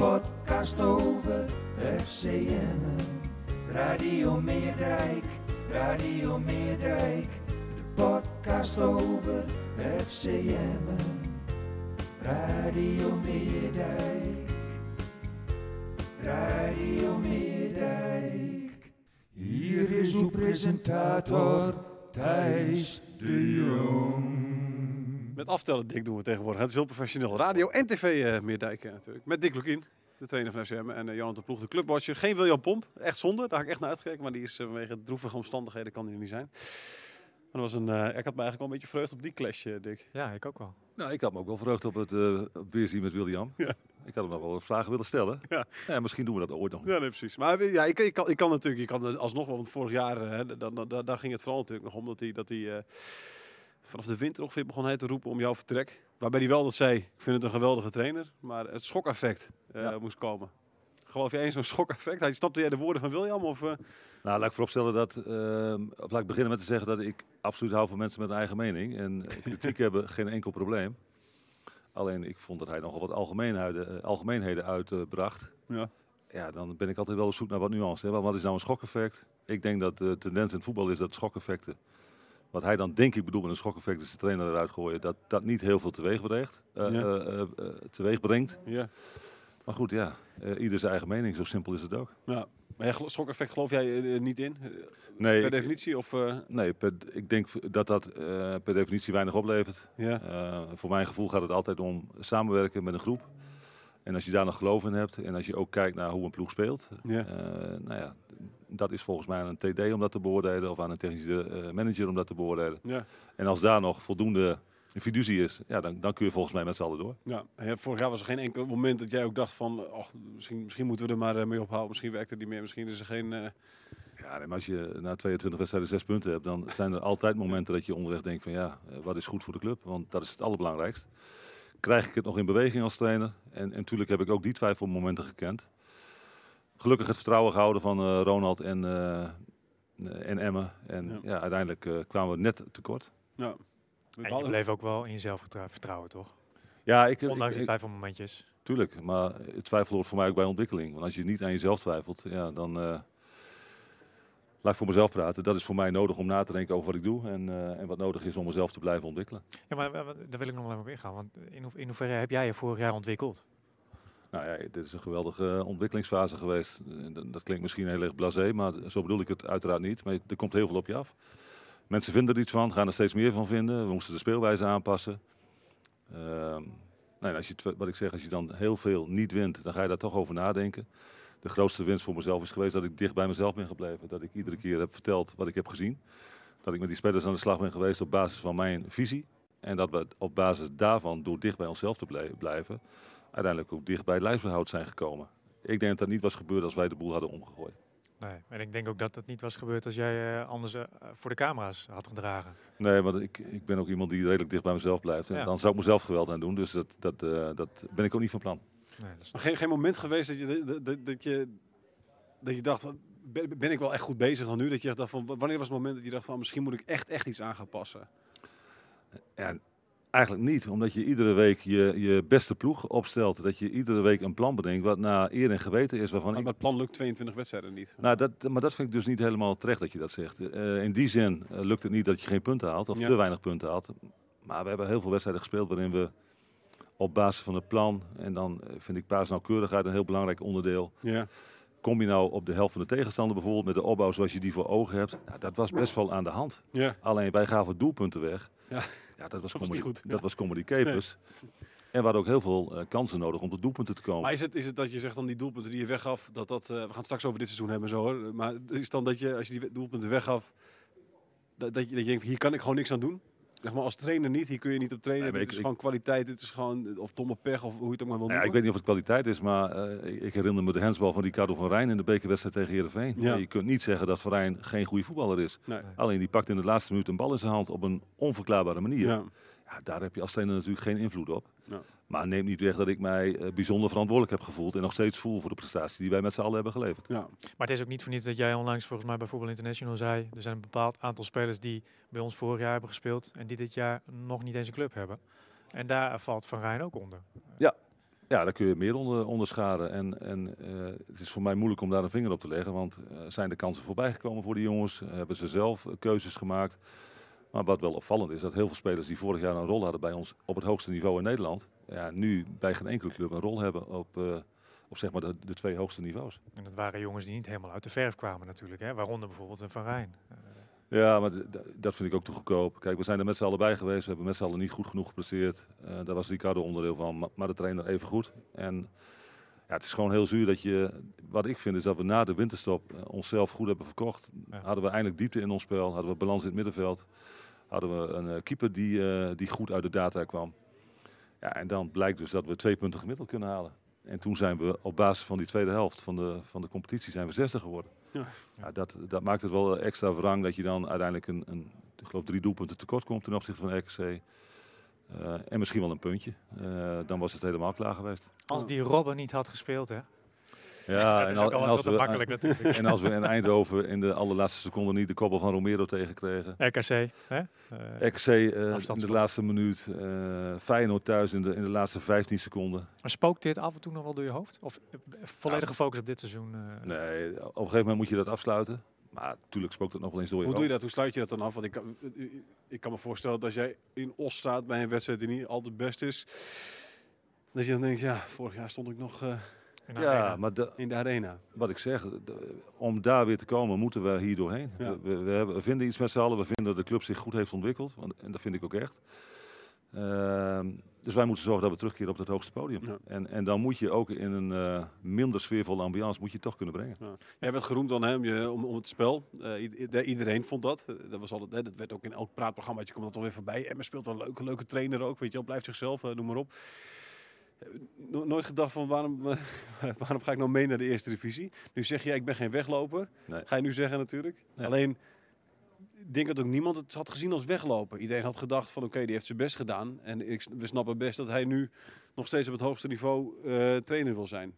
Podcast over FCM. Radio Meerdijk, Radio Meerdijk, de podcast over FCM. Radio Meerdijk, Radio Meerdijk. Hier is uw presentator Thijs de Jong. Met aftellen, Dick, doen we tegenwoordig. Het is heel professioneel. Radio en tv uh, Meerdijk uh, natuurlijk. Met Dick Lukien, de trainer van FCM. En uh, Johan de Ploeg, de clubwatcher. Geen William Pomp. Echt zonde. Daar heb ik echt naar uitgekeken. Maar die is vanwege droevige omstandigheden kan die er niet zijn. Maar dat was een, ik had me eigenlijk wel een beetje vreugd op die clash, Dick. Ja, ik ook wel. Nou, ik had me ook wel vreugd op het op weerzien met William. Ja. Ik had hem nog wel wat vragen willen stellen. Ja. ja misschien doen we dat ooit nog. Ja, nee, precies. Maar ja, ik, ik, kan, ik kan natuurlijk, je kan alsnog wel, want vorig jaar, dan, dan, dan, ging het vooral natuurlijk nog om dat hij, dat hij vanaf de winter ongeveer begon hij te roepen om jouw vertrek. Waarbij hij wel dat zei, ik vind het een geweldige trainer, maar het schokeffect uh, ja. moest komen. Geloof jij eens zo'n schokeffect? Hij snapte jij de woorden van William? Of, uh... Nou, laat ik vooropstellen dat, uh, of laat ik beginnen met te zeggen dat ik absoluut hou van mensen met een eigen mening. En kritiek hebben geen enkel probleem. Alleen ik vond dat hij nogal wat algemeenheden, algemeenheden uitbracht. ja. Ja, dan ben ik altijd wel op zoek naar wat nuance. Hè? Wat is nou een schokeffect? Ik denk dat de tendens in het voetbal is dat schokeffecten wat hij dan denk ik bedoelt met een schokeffect is de trainer eruit gooien, dat dat niet heel veel teweeg brengt. Uh, Ja. uh, uh, teweeg brengt. Ja. Maar goed, ja, ieder zijn eigen mening, zo simpel is het ook. ja. Maar ja, schokeffect geloof jij niet in? Nee, per definitie? Of, nee per, ik denk dat dat per definitie weinig oplevert. Ja. voor mijn gevoel gaat het altijd om samenwerken met een groep. En als je daar nog geloof in hebt en als je ook kijkt naar hoe een ploeg speelt, Ja. nou ja, dat is volgens mij aan een TD om dat te beoordelen of aan een technische uh, manager om dat te beoordelen. Ja. En als daar nog voldoende fiducie is, ja, dan, dan kun je volgens mij met z'n allen door. Ja. vorig jaar was er geen enkel moment dat jij ook dacht van, och, misschien, misschien moeten we er maar uh, mee ophouden, misschien werkt het niet meer, misschien is er geen... Uh... Ja, maar als je na 22 wedstrijden zes punten hebt, dan zijn er altijd momenten dat je onderweg denkt van ja, wat is goed voor de club? Want dat is het allerbelangrijkst. Krijg ik het nog in beweging als trainer? En, en natuurlijk heb ik ook die twijfelmomenten gekend gelukkig het vertrouwen gehouden van uh, Ronald en, uh, en Emma. En ja. ja uiteindelijk uh, kwamen we net tekort. Ja. En je bleef ook wel in jezelf vertrouwen, toch? Ja, ik, Ondanks die twijfelmomentjes. Tuurlijk, maar het twijfel hoort voor mij ook bij ontwikkeling. Want als je niet aan jezelf twijfelt, ja, dan laat ik voor mezelf praten. Dat is voor mij nodig om na te denken over wat ik doe en, en wat nodig is om mezelf te blijven ontwikkelen. Ja, maar daar wil ik nog wel even op ingaan. Want in, ho in hoeverre heb jij je vorig jaar ontwikkeld? Nou ja, dit is een geweldige ontwikkelingsfase geweest. Dat klinkt misschien heel erg blasé, maar zo bedoel ik het uiteraard niet. Maar er komt heel veel op je af. Mensen vinden er iets van, gaan er steeds meer van vinden. We moesten de speelwijze aanpassen. Uh, nou, als je, wat ik zeg, als je dan heel veel niet wint, dan ga je daar toch over nadenken. De grootste winst voor mezelf is geweest dat ik dicht bij mezelf ben gebleven. Dat ik iedere keer heb verteld wat ik heb gezien. Dat ik met die spelers aan de slag ben geweest op basis van mijn visie. En dat we op basis daarvan, door dicht bij onszelf te blijven, uiteindelijk ook dicht bij het lijfsbehoud zijn gekomen. Ik denk dat dat niet was gebeurd als wij de boel hadden omgegooid. Nee, en ik denk ook dat dat niet was gebeurd als jij uh, anders uh, voor de camera's had gedragen. Nee, want ik, ik ben ook iemand die redelijk dicht bij mezelf blijft. En ja. dan zou ik mezelf geweld aan doen, dus dat, dat, uh, dat ben ik ook niet van plan. Nee, dat is maar geen, geen moment geweest dat je, dat, dat, dat je, dat je dacht, ben, ben ik wel echt goed bezig dan nu? Dat je dacht van, wanneer was het moment dat je dacht van, misschien moet ik echt, echt iets aan gaan passen? Ja, Eigenlijk niet, omdat je iedere week je, je beste ploeg opstelt. Dat je iedere week een plan bedenkt wat na eer en geweten is. Waarvan maar dat plan lukt 22 wedstrijden niet. Nou, dat, maar dat vind ik dus niet helemaal terecht dat je dat zegt. Uh, in die zin uh, lukt het niet dat je geen punten haalt, of ja. te weinig punten haalt. Maar we hebben heel veel wedstrijden gespeeld waarin we op basis van het plan... en dan vind ik paasnauwkeurigheid een heel belangrijk onderdeel... Ja. Kom je nou op de helft van de tegenstander bijvoorbeeld met de opbouw zoals je die voor ogen hebt? Nou, dat was best wel aan de hand. Ja. Alleen wij gaven doelpunten weg. Ja, ja dat was dat was goed. Dat ja. was comedy capers. Nee. En we hadden ook heel veel uh, kansen nodig om tot doelpunten te komen. Maar is het, is het dat je zegt dan die doelpunten die je weggaf, dat dat, uh, we gaan het straks over dit seizoen hebben zo hoor. Maar is het dan dat je, als je die doelpunten weggaf, dat, dat, je, dat je denkt, hier kan ik gewoon niks aan doen? Zeg maar als trainer niet, hier kun je niet op trainen. Nee, ik- is ik- gewoon kwaliteit, dit is gewoon, of domme pech, of hoe je het ook maar wil Nou ja, noemen. ik weet niet of het kwaliteit is, maar eh, ik- herinner me de handsbal van Ricardo van Rijn in de bekerwedstrijd tegen Heerenveen. Ja. Je kunt niet zeggen dat Van Rijn geen goede voetballer is. Nee. Alleen die pakt in de laatste minuut een bal in zijn hand op een onverklaarbare manier. Ja. Ja, daar heb je als trainer natuurlijk geen invloed op. Ja. Maar neem niet weg dat ik mij eh, bijzonder verantwoordelijk heb gevoeld en nog steeds voel voor de prestatie die wij met z'n allen hebben geleverd. Ja. Maar het is ook niet voor niets dat jij onlangs volgens mij bij Voetbal International zei... er zijn een bepaald aantal spelers die bij ons vorig jaar hebben gespeeld... en die dit jaar nog niet eens een club hebben. En daar valt Van Rijn ook onder. Ja, daar kun je meer onder, onderscharen. En, en eh, het is voor mij moeilijk om daar een vinger op te leggen. Want eh, zijn de kansen voorbij gekomen voor die jongens? Hebben ze zelf keuzes gemaakt? Maar wat wel opvallend is, dat heel veel spelers die vorig jaar een rol hadden bij ons op het hoogste niveau in Nederland, ja, nu bij geen enkele club een rol hebben op, eh, op zeg maar de, de twee hoogste niveaus. En dat waren jongens die niet helemaal uit de verf kwamen natuurlijk. Hè? Waaronder bijvoorbeeld een Van Rijn. Eh, Ja, maar dat vind ik ook te goedkoop. Kijk, we zijn er met z'n allen bij geweest. We hebben met z'n allen niet goed genoeg gepresteerd. Eh, daar was Ricardo onderdeel van, ma- maar de trainer even goed. En ja, het is gewoon heel zuur dat je... Wat ik vind is dat we na de winterstop onszelf goed hebben verkocht. Ja. Hadden we eindelijk diepte in ons spel. Hadden we balans in het middenveld. Hadden we een eh, keeper die, eh, die goed uit de data kwam. Ja, en dan blijkt dus dat we twee punten gemiddeld kunnen halen. En toen zijn we op basis van die tweede helft van de, van de competitie zijn we zesde geworden. Ja. Ja, dat, dat maakt het wel extra wrang dat je dan uiteindelijk een, een ik geloof drie doelpunten tekort komt ten opzichte van RKC. Eh, en misschien wel een puntje. Eh, dan was het helemaal klaar geweest. als die Robben niet had gespeeld, hè? Ja, dat en, is al- ook al en wel als we, makkelijk natuurlijk. en als we in Eindhoven in de allerlaatste seconde niet de koppel van Romero tegenkregen. RKC, hè? Eh, RKC eh, in de laatste minuut. eh Feyenoord thuis in de, in de laatste 15 seconden. maar spookt dit af en toe nog wel door je hoofd? Of volledige focus op dit seizoen? eh? Nee, op een gegeven moment moet je dat afsluiten. Maar natuurlijk spookt het nog wel eens door je Hoe doe je dat? Hoe sluit je dat dan af? Want ik kan, ik kan me voorstellen dat als jij in Os staat bij een wedstrijd die niet altijd best is, dat je dan denkt, ja, vorig jaar stond ik nog eh, in de Ja, arena? maar de, in de arena. wat ik zeg, de- om daar weer te komen, moeten we hier doorheen. Ja. We, we, we hebben, we vinden iets met z'n allen. We vinden dat de club zich goed heeft ontwikkeld. Want, en dat vind ik ook echt. Ehm, dus wij moeten zorgen dat we terugkeren op het hoogste podium. Ja. En, en dan moet je ook in een eh, minder sfeervolle ambiance moet je het toch kunnen brengen. Jij werd geroemd dan, hè, om, je, om, om het spel. Eh, iedereen vond dat. Eh, dat, was altijd, hè, dat werd ook in elk praatprogrammaatje komt dat toch weer voorbij. Emma speelt wel een leuke, leuke trainer ook. Weet je wel, blijft zichzelf, noem maar op. No- nooit gedacht van waarom, waarom ga ik nou mee naar de eerste divisie? Nu zeg jij, ik ben geen wegloper. Nee. Ga je nu zeggen natuurlijk. Ja. Alleen, ik denk dat ook niemand het had gezien als weglopen. Iedereen had gedacht van oké, die heeft zijn best gedaan. En ik, we snappen best dat hij nu nog steeds op het hoogste niveau eh, trainer wil zijn.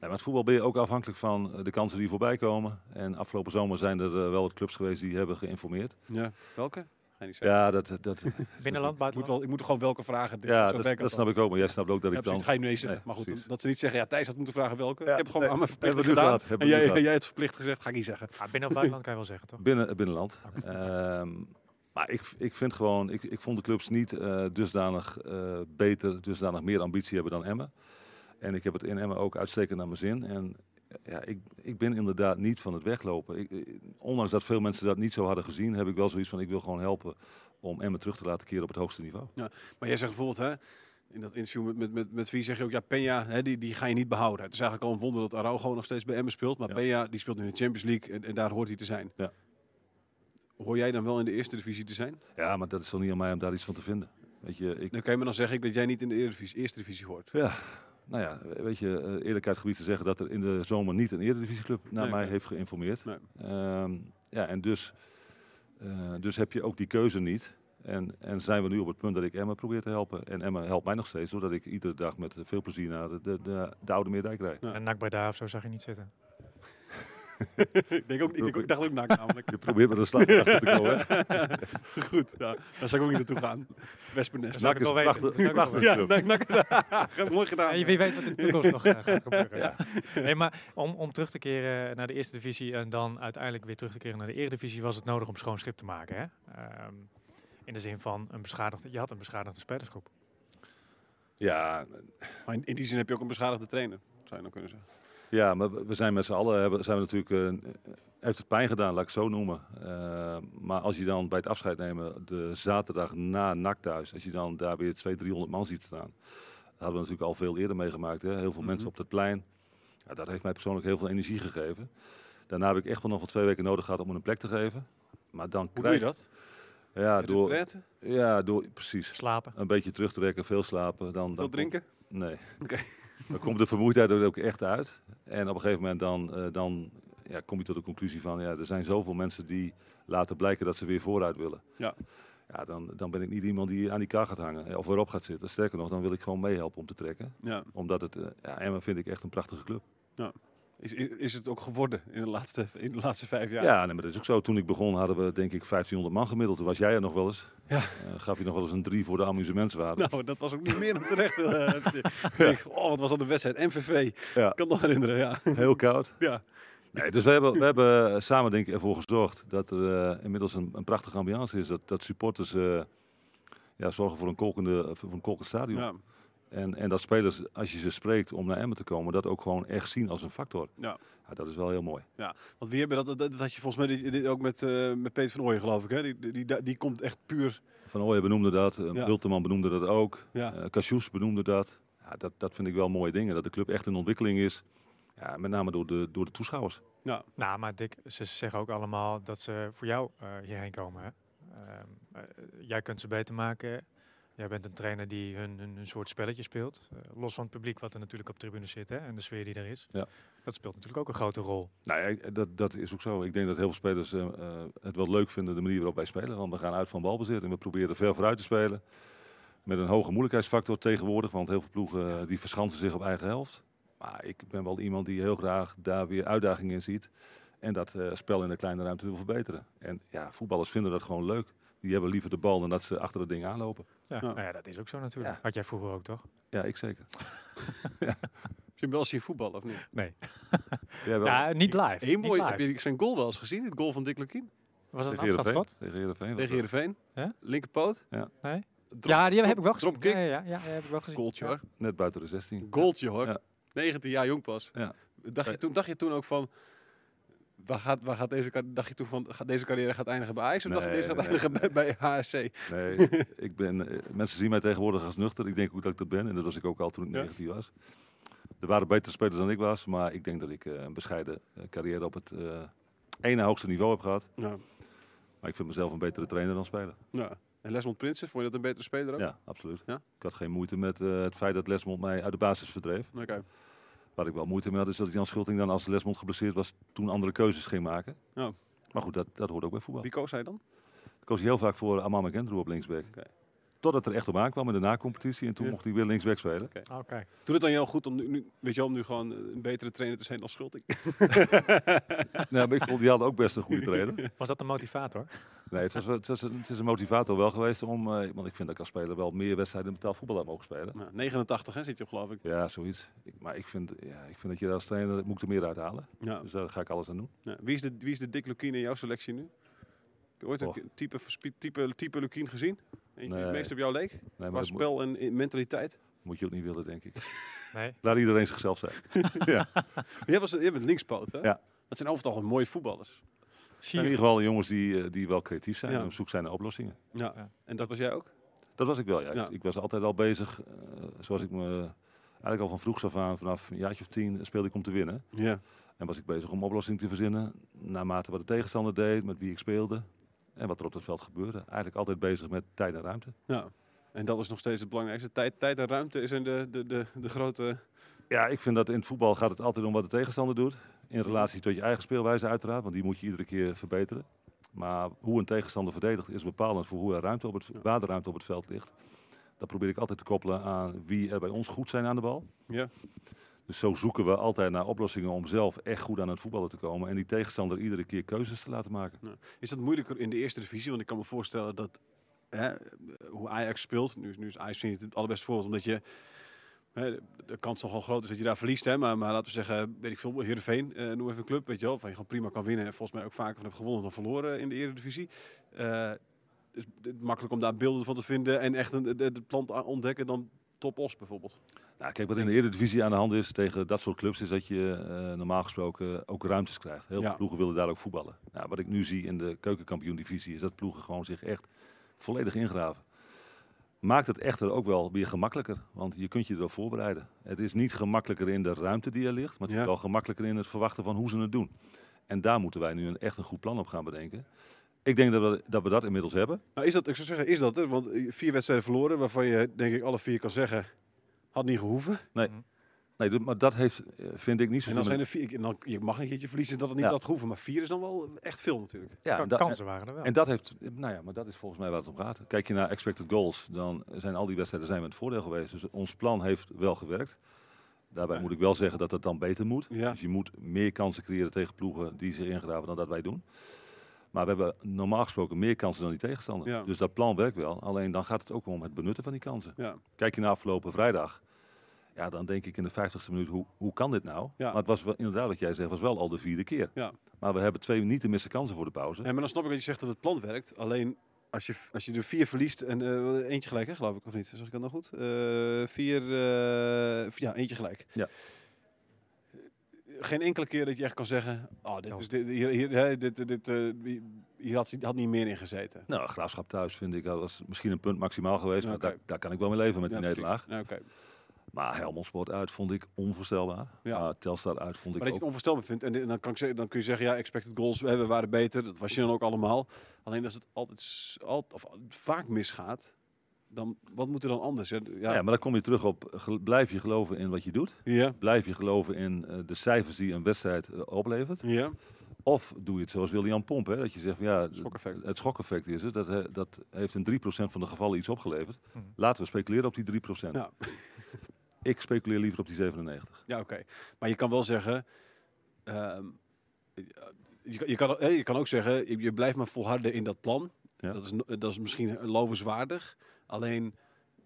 Nee, maar het voetbal ben je ook afhankelijk van eh, de kansen die voorbij komen. En afgelopen zomer zijn er eh, wel wat clubs geweest die hebben geïnformeerd. Ja. Welke? Ja, dat, dat, Binnenland, Ik moet, buitenland? wel, ik moet gewoon welke vragen. ja, zo dat, dat snap ik ook. Maar jij snapt ook dat Ja, ik dan... dat ga je nu eens zeggen. Nee, maar goed, precies. dat ze niet zeggen, ja, Thijs had moeten vragen welke. Ja, ik heb gewoon nee, aan mijn nu gedaan. gehad, en jij, gehad. jij hebt verplicht gezegd, ga ik niet zeggen. Ah, binnen of buitenland kan je wel zeggen, toch? Binnen, binnenland. Ehm, maar ik, ik vind gewoon, ik, ik vond de clubs niet eh, dusdanig eh, beter, dusdanig meer ambitie hebben dan Emmen. En ik heb het in Emmen ook uitstekend naar mijn zin. En ja, ik, ik ben inderdaad niet van het weglopen. Ik, ik- ondanks dat veel mensen dat niet zo hadden gezien, heb ik wel zoiets van, ik wil gewoon helpen om Emmen terug te laten keren op het hoogste niveau. Maar jij zegt bijvoorbeeld, hè, in dat interview met, met, met, met wie zeg je ook, ja, Peña, hè, die, die ga je niet behouden. Het is eigenlijk al een wonder dat Araujo nog steeds bij Emmen speelt. Maar Ja. Peña, die speelt nu in de Champions League en, en daar hoort hij te zijn. Ja. Hoor jij dan wel in de eerste divisie te zijn? Ja, maar dat is toch niet aan mij om daar iets van te vinden. Weet je, ik, Dan kan je me dan zeg ik dat jij niet in de Eredivisie- eerste divisie hoort. Ja, nou ja, weet je, eh, eerlijkheid gebied te zeggen dat er in de zomer niet een eredivisieclub naar Nee, mij nee. heeft geïnformeerd. Nee. Ehm, ja, en dus, eh, dus heb je ook die keuze niet. En, en zijn we nu op het punt dat ik Emma probeer te helpen. En Emma helpt mij nog steeds, doordat ik iedere dag met veel plezier naar de, de, de, de Oude Meerdijk rijd. Ja. En NAC Breda of zo zag je niet zitten. ik, denk ook, ik, denk ook- ik dacht ook nak namelijk. Je probeert met een slag achter te komen. hè? Goed, ja, daar zou ik ook niet naartoe gaan. Wespennest. Nak ik is prachtig, prachtige Ja, club. nak, nak, mooi gedaan. Ja, je wie weet wat in de toekomst nog eh, gaat gebeuren. Ja. Nee, maar om, om terug te keren naar de eerste divisie en dan uiteindelijk weer terug te keren naar de eredivisie was het nodig om schoon schip te maken. Hè? Ehm, in de zin van een beschadigde, je had een beschadigde spelersgroep. Ja, Maar in, in die zin heb je ook een beschadigde trainer, zou je dan kunnen zeggen. Ja, maar we zijn met z'n allen hebben, zijn we natuurlijk. eh, heeft het pijn gedaan, laat ik het zo noemen. Eh, maar als je dan bij het afscheid nemen, de zaterdag na NAC thuis, als je dan daar weer 200, 300 man ziet staan. Dat hadden we natuurlijk al veel eerder meegemaakt. Hè? Heel veel Mhm. mensen op het plein. Ja, dat heeft mij persoonlijk heel veel energie gegeven. Daarna heb ik echt wel nog wel twee weken nodig gehad om me een plek te geven. Maar dan Hoe doe je krijg dat? Ja, door, ja, door, precies. Slapen. Een beetje terugtrekken, veel slapen. Dan, dan Veel drinken? nee. Oké. Dan komt de vermoeidheid er ook echt uit. En op een gegeven moment dan, eh, dan ja, kom je tot de conclusie van... Ja, er zijn zoveel mensen die laten blijken dat ze weer vooruit willen. Ja. Ja, dan, dan ben ik niet iemand die aan die kar gaat hangen eh, of erop gaat zitten. Sterker nog, dan wil ik gewoon meehelpen om te trekken. Ja. Omdat het, eh, ja, Emmen vind ik echt een prachtige club. Is, is het ook geworden in de laatste, in de laatste vijf jaar? Ja, nee, maar dat is ook zo. Toen ik begon hadden we denk ik 1500 man gemiddeld. Toen was jij er nog wel eens. Ja. Eh, gaf je nog wel eens een drie voor de amusementswaarde. Nou, dat was ook niet meer dan terecht. eh, oh, wat was dat een wedstrijd? MVV. Ja. Ik kan het nog herinneren, ja. Heel koud. ja. Nee, dus we hebben, we hebben samen denk ik ervoor gezorgd dat er eh, inmiddels een, een prachtige ambiance is. Dat, dat supporters ja, zorgen voor een kolkende, voor een kolkend stadion. ja. En, en dat spelers, als je ze spreekt om naar Emmen te komen, dat ook gewoon echt zien als een factor. Ja. Ja, dat is wel heel mooi. Want wie hebben dat, dat, dat had je volgens mij dit, dit ook met, eh, met Peter van Ooyen, geloof ik. Hè? Die, die, die, die komt echt puur. Van Ooyen benoemde dat, uh, Ja. Bulteman benoemde dat ook, Ja. eh Cassius benoemde dat. Ja, dat. Dat vind ik wel mooie dingen, dat de club echt in ontwikkeling is. Ja, met name door de, door de toeschouwers. Nou, maar Dick, ze zeggen ook allemaal dat ze voor jou eh, hierheen komen. Hè? Ehm, eh, jij kunt ze beter maken. Jij bent een trainer die hun, hun, hun soort spelletje speelt. Eh, los van het publiek wat er natuurlijk op tribune zit hè, en de sfeer die er is. Ja. Dat speelt natuurlijk ook een grote rol. Nou ja, dat, dat is ook zo. Ik denk dat heel veel spelers eh, eh, het wel leuk vinden, de manier waarop wij spelen. Want we gaan uit van balbezit en we proberen ver vooruit te spelen. Met een hoge moeilijkheidsfactor tegenwoordig, want heel veel ploegen die verschansen zich op eigen helft. Maar ik ben wel iemand die heel graag daar weer uitdaging in ziet. En dat spel in de kleine ruimte wil verbeteren. En ja, voetballers vinden dat gewoon leuk. Die hebben liever de bal dan dat ze achter het ding aanlopen. Ja, Ja. Nou ja, dat is ook zo natuurlijk. Ja. Had jij vroeger ook, toch? Ja, ik zeker. Heb je hem wel zien voetballen of niet? Nee. Jij wel? Ja, niet live. Eén mooi, live. heb je zijn goal wel eens gezien? Het goal van Dick Lukien? Was dat een afstandsschot? Tegen Heerenveen. Tegen. Heerenveen. Ja? Linkerpoot. Nee? Drop- ja, die heb ik wel gezien. Dropkick. Ja, ja, ja, ja, heb ik wel gezien. Goaltje Ja. hoor. Net buiten de 16. Goaltje hoor. Ja. 19 jaar jong pas. Ja. Dacht, je toen, dacht je toen ook van... Waar gaat, waar gaat deze, dacht je toen van, gaat deze carrière gaat eindigen bij Ajax of dacht je deze gaat nee, eindigen bij, bij HSC? Nee, ik ben, eh, mensen zien mij tegenwoordig als nuchter. Ik denk ook dat ik dat ben. En dat was ik ook al toen ik Ja. 19 was. Er waren betere spelers dan ik was. Maar ik denk dat ik eh, een bescheiden eh, carrière op het eh ene hoogste niveau heb gehad. Ja. Maar ik vind mezelf een betere trainer dan speler. ja. En Lesmond Prinsen, vond je dat een betere speler ook? Ja, absoluut. Ja? Ik had geen moeite met het feit dat Lesmond mij uit de basis verdreef. Oké. Waar ik wel moeite mee had, is dat Jan Schulting dan als Lesmond geblesseerd was, toen andere keuzes ging maken. Ja. Maar goed, dat, dat hoort ook bij voetbal. Wie koos hij dan? Ik koos heel vaak voor Amama Gendro op linksback. Totdat er echt op aankwam in de na-competitie. En toen Ja. mocht hij weer linksback spelen. Oké. Doet het dan jou goed om nu, nu, weet je, wel, om nu gewoon een betere trainer te zijn dan Schulting? Nee, maar ik vond die hadden ook best een goede trainer. Was dat een motivator? Nee, het, was, het, was het is een motivator wel geweest om, eh, want ik vind dat ik als speler wel meer wedstrijden in betaald voetbal had mogen spelen. Nou, 89 hè, zit je op geloof ik. Ja, zoiets. Ik, maar ik vind, ja, ik vind dat je als trainer moet er meer uithalen. Ja. Dus daar ga ik alles aan doen. Ja. Wie, is de, wie is de Dick Lukien in jouw selectie nu? Heb je ooit een type, type, type Lukien gezien? Eentje het Nee. meest op jou leek? Nee, maar moet, spel en mentaliteit? moet je ook niet willen, denk ik. Nee. Laat iedereen zichzelf zijn. ja. Jij, was, jij bent linkspoot hè? Ja. Dat zijn over het algemeen mooie voetballers. Zie In ieder geval jongens die, eh, die wel creatief zijn Ja. en op zoek zijn naar oplossingen. Ja. Ja. En dat was jij ook? Dat was ik wel, ja. Ja. Ik, ik was altijd al bezig, eh, zoals ik me eigenlijk al van vroegs af aan, vanaf een jaartje of tien, speelde ik om te winnen. Ja. En was ik bezig om oplossingen te verzinnen, naarmate wat de tegenstander deed, met wie ik speelde en wat er op het veld gebeurde. Eigenlijk altijd bezig met tijd en ruimte. ja. En dat is nog steeds het belangrijkste. Tijd, tijd en ruimte zijn de, de, de, de grote... Ja, ik vind dat in het voetbal gaat het altijd om wat de tegenstander doet. In relatie tot je eigen speelwijze uiteraard, want die moet je iedere keer verbeteren. Maar hoe een tegenstander verdedigt is bepalend voor hoe er ruimte op het, waar de ruimte op het veld ligt. Dat probeer ik altijd te koppelen aan wie er bij ons goed zijn aan de bal. Ja. Dus zo zoeken we altijd naar oplossingen om zelf echt goed aan het voetballen te komen. En die tegenstander iedere keer keuzes te laten maken. Is dat moeilijker in de eerste divisie? Want ik kan me voorstellen dat hè, hoe Ajax speelt, nu, is- nu is Ajax ik het allerbeste voorbeeld, omdat je hè, de, kans nogal groot is dat je daar verliest. Hè, maar, maar laten we zeggen, weet ik veel, Heerenveen, eh noem even een club, weet je wel, van je gewoon prima kan winnen en volgens mij ook vaker van hebt gewonnen dan verloren in de eredivisie. Eh is het makkelijk om daar beelden van te vinden en echt een, het plan te ontdekken dan Top Os bijvoorbeeld. Nou, kijk, wat in de Eredivisie aan de hand is tegen dat soort clubs, is dat je eh, normaal gesproken ook ruimtes krijgt. Heel Ja. veel ploegen willen daar ook voetballen. Nou, wat ik nu zie in de keukenkampioen-divisie is dat ploegen gewoon zich echt volledig ingraven. Maakt het echter ook wel weer gemakkelijker, want je kunt je erop voorbereiden. Het is niet gemakkelijker in de ruimte die er ligt, maar het Ja. is wel gemakkelijker in het verwachten van hoe ze het doen. En daar moeten wij nu een, echt een goed plan op gaan bedenken. Ik denk dat we, dat we dat inmiddels hebben. Nou, is dat, ik zou zeggen, is dat er? Want eh, vier wedstrijden verloren, waarvan je denk ik alle vier kan zeggen, had niet gehoeven. Nee, d- maar dat heeft, eh, vind ik niet zo En dan zijn er vier, en dan, je mag een keertje verliezen dat het niet Ja. had gehoeven. Maar vier is dan wel echt veel natuurlijk. ja, kansen waren er wel. En dat heeft, nou ja, maar dat is volgens mij waar het om gaat. Kijk je naar expected goals, dan zijn al die wedstrijden zijn we in het voordeel geweest. Dus ons plan heeft wel gewerkt. Daarbij Ja. moet ik wel zeggen dat het dan beter moet. Ja. Dus je moet meer kansen creëren tegen ploegen die zich ingraven dan dat wij doen. Maar we hebben normaal gesproken meer kansen dan die tegenstander. Ja. Dus dat plan werkt wel. Alleen dan gaat het ook om het benutten van die kansen. Ja. Kijk je naar afgelopen vrijdag. Ja, dan denk ik in de 50ste minuut, hoe, hoe kan dit nou? Ja. Maar het was wel, inderdaad wat jij zegt, was wel al de vierde keer. Ja. Maar we hebben twee niet te missen kansen voor de pauze. Nee, maar dan snap ik dat je zegt dat het plan werkt. Alleen als je, als je er vier verliest en eh, eentje gelijk, hè, geloof ik, of niet? Zeg ik dat nou goed? Eh, vier, eh, ja, eentje gelijk. Ja. Geen enkele keer dat je echt kan zeggen, oh, dit is dit, hier, hier, dit, dit, eh, hier had, had niet meer in gezeten. Nou, graafschap thuis vind ik dat was misschien een punt maximaal geweest. Maar oké. daar, daar kan ik wel mee leven met Ja, die nederlaag. Oké. Maar Helmond Sport uit vond ik onvoorstelbaar. Ja. Maar Telstar uit vond Maar ik dat je het onvoorstelbaar vindt. En, en dan, kan ik zeggen, dan kun je zeggen, ja, expected goals, we waren beter. Dat was je dan ook allemaal. Alleen als het altijd, altijd of vaak misgaat, dan wat moet er dan anders? hè? Ja. Ja, maar dan kom je terug op, blijf je geloven in wat je doet? ja, Blijf je geloven in eh, de cijfers die een wedstrijd eh, oplevert? ja. Of doe je het zoals William Pomp, hè? dat je zegt, van, ja, Schokeffect. het schokeffect is het. Dat, he- dat heeft in 3% van de gevallen iets opgeleverd. Mhm. Laten we speculeren op die 3%. Ja. Ik speculeer liever op die 97. Ja, oké. Maar je kan wel zeggen. ehm, je, kan- je, kan, eh, je kan ook zeggen, je, je blijft maar volharden in dat plan. Ja. Dat, is, dat is misschien lovenswaardig. Alleen